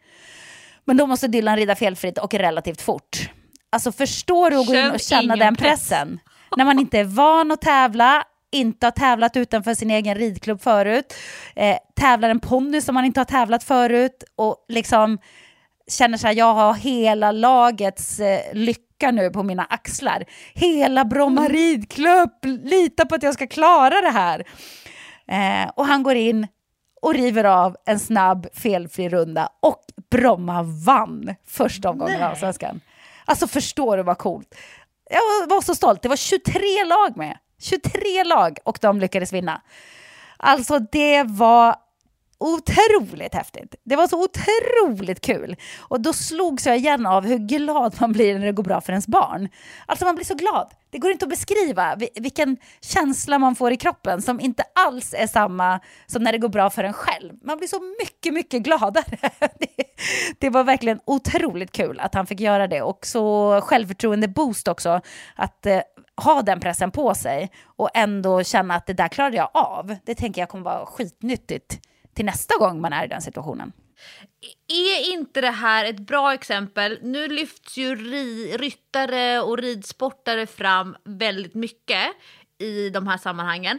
[SPEAKER 1] men då måste Dylan rida felfritt och relativt fort. Alltså förstår du att gå in och känna den
[SPEAKER 2] press.
[SPEAKER 1] pressen? När man inte är van att tävla, inte har tävlat utanför sin egen ridklubb förut, eh, tävlar en ponny som man inte har tävlat förut och liksom känner så här, jag har hela lagets eh, lycka nu på mina axlar. Hela Bromma ridklubb, lita på att jag ska klara det här. Eh, och han går in och river av en snabb felfri runda och Bromma vann första omgången av Svenskan. Alltså förstår du vad coolt? Jag var så stolt. Det var 23 lag med. 23 lag och de lyckades vinna. Alltså det var otroligt häftigt. Det var så otroligt kul. Och då slogs jag igen av hur glad man blir när det går bra för ens barn. Alltså man blir så glad. Det går inte att beskriva vilken känsla man får i kroppen som inte alls är samma som när det går bra för en själv. Man blir så mycket, mycket gladare. *laughs* Det, var verkligen otroligt kul att han fick göra det och så självförtroende-boost också. Att eh, ha den pressen på sig och ändå känna att det där klarade jag av. Det tänker jag kommer vara skitnyttigt till nästa gång man är i den situationen.
[SPEAKER 2] Är inte det här ett bra exempel? Nu lyfts ju ri, ryttare och ridsportare fram väldigt mycket i de här sammanhangen.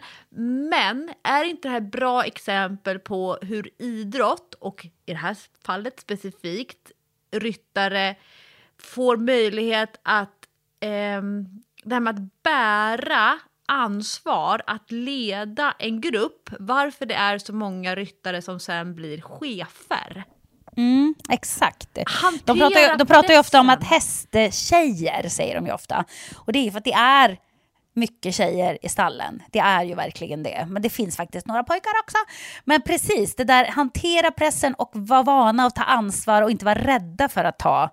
[SPEAKER 2] Men är inte det här ett bra exempel på hur idrott, och i det här fallet specifikt ryttare, får möjlighet att eh, det här med att bära ansvar att leda en grupp, varför det är så många ryttare som sen blir chefer.
[SPEAKER 1] Mm, exakt. de pratar, ju, de pratar ju ofta om att hästtjejer, säger de ju ofta. Och det är för att det är mycket tjejer i stallen. Det är ju verkligen det. Men det finns faktiskt några pojkar också. Men precis, det där hantera pressen och vara vana att ta ansvar och inte vara rädda för att ta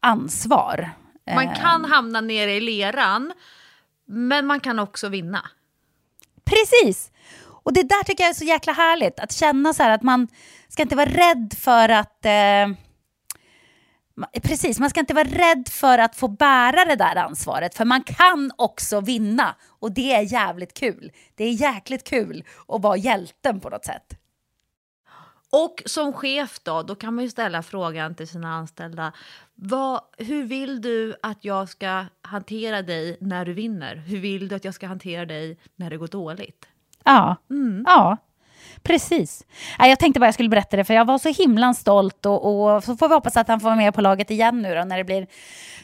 [SPEAKER 1] ansvar.
[SPEAKER 2] Man kan eh. hamna nere i leran men man kan också vinna.
[SPEAKER 1] Precis! Och det där tycker jag är så jäkla härligt. Att känna så här att man ska inte vara rädd för att... Eh, precis, man ska inte vara rädd för att få bära det där ansvaret. För man kan också vinna. Och det är jävligt kul. Det är jäkligt kul att vara hjälten på något sätt.
[SPEAKER 2] Och som chef då, då kan man ju ställa frågan till sina anställda. Vad, hur vill du att jag ska hantera dig när du vinner? Hur vill du att jag ska hantera dig när det går dåligt?
[SPEAKER 1] Ja, mm. ja. Precis. Jag tänkte bara jag skulle berätta det, för jag var så himla stolt. Och, och så får vi hoppas att han får vara med på laget igen nu då, när det blir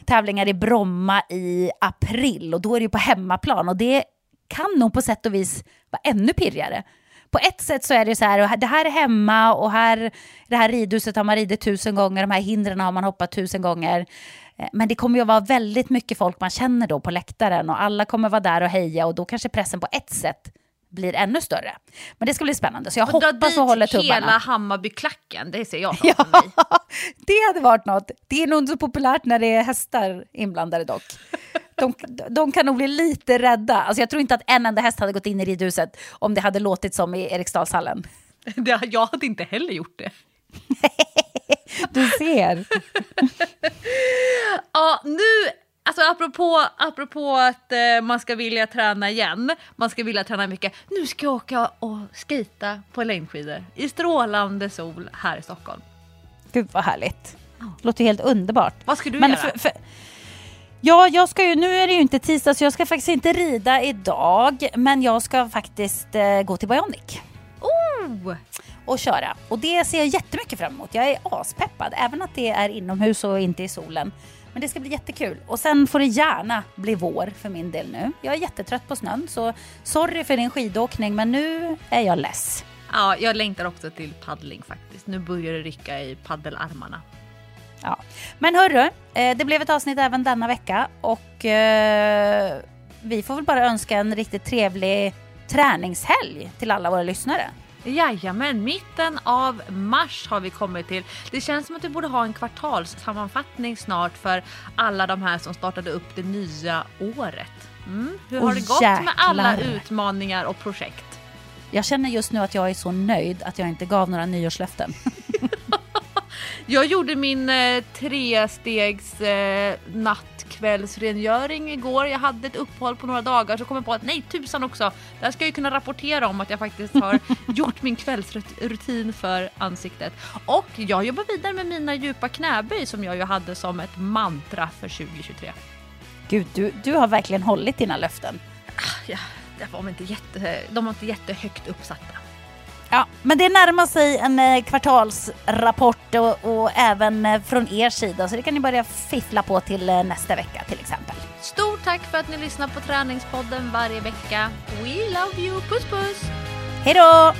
[SPEAKER 1] tävlingar i Bromma i april. Och då är det ju på hemmaplan. Och det kan nog på sätt och vis vara ännu pirrigare på ett sätt så är det så här, det här är hemma och här, det här ridhuset har man ridit tusen gånger, de här hindren har man hoppat tusen gånger. Eh, men det kommer ju att vara väldigt mycket folk man känner då på läktaren och alla kommer vara där och heja och då kanske pressen på ett sätt blir ännu större. Men det ska bli spännande, så jag och hoppas och håller tummarna.
[SPEAKER 2] hela Hammarbyklacken, det ser jag framför *laughs* ja, mig. *laughs*
[SPEAKER 1] det hade varit något. Det är nog inte så populärt när det är hästar inblandade dock. De, de kan nog bli lite rädda. Alltså jag tror inte att en enda häst hade gått in i ridhuset om det hade låtit som i Eriksdalshallen. *laughs*
[SPEAKER 2] jag hade inte heller gjort det.
[SPEAKER 1] du ser.
[SPEAKER 2] ja, nu Alltså apropå, apropå att eh, man ska vilja träna igen, man ska vilja träna mycket. Nu ska jag åka och skita på längdskidor i strålande sol här i Stockholm.
[SPEAKER 1] Gud vad härligt. Låter helt underbart.
[SPEAKER 2] Vad ska du Men göra? För, för,
[SPEAKER 1] ja, jag ska ju, nu är det ju inte tisdag så jag ska faktiskt inte rida idag. Men jag ska faktiskt eh, gå till Bionic.
[SPEAKER 2] Oh!
[SPEAKER 1] Och köra. Och det ser jag jättemycket fram emot. Jag är aspeppad, även att det är inomhus och inte i solen. Men det ska bli jättekul. Och sen får det gärna bli vår för min del nu. Jag är jättetrött på snön så sorry för din skidåkning men nu är jag less.
[SPEAKER 2] Ja, jag längtar också till paddling faktiskt. Nu börjar det rycka i paddelarmarna.
[SPEAKER 1] Ja. Men hörru, eh, det blev ett avsnitt även denna vecka och eh, vi får väl bara önska en riktigt trevlig träningshelg till alla våra lyssnare.
[SPEAKER 2] Jajamän, mitten av mars har vi kommit till. Det känns som att vi borde ha en kvartalssammanfattning snart för alla de här som startade upp det nya året. Mm. Hur har oh, det gått jäklar. med alla utmaningar och projekt?
[SPEAKER 1] Jag känner just nu att jag är så nöjd att jag inte gav några nyårslöften. *laughs*
[SPEAKER 2] jag gjorde min eh, trestegs eh, natt kvällsrengöring igår. Jag hade ett uppehåll på några dagar så kom jag på att nej tusan också, där ska jag kunna rapportera om att jag faktiskt har *laughs* gjort min kvällsrutin för ansiktet. Och jag jobbar vidare med mina djupa knäböj som jag ju hade som ett mantra för 2023.
[SPEAKER 1] Gud, du, du har verkligen hållit dina löften.
[SPEAKER 2] Ah, ja, de var inte, jätte, de var inte jättehögt uppsatta.
[SPEAKER 1] Ja, men det närmar sig en eh, kvartalsrapport och, och, även eh, från er sida så det kan ni börja fiffla på till eh, nästa vecka till exempel.
[SPEAKER 2] Stort tack för att ni lyssnar på Träningspodden varje vecka. We love you, puss puss!
[SPEAKER 1] Hej då!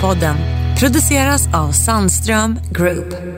[SPEAKER 3] Podden produceras av Sandström Group.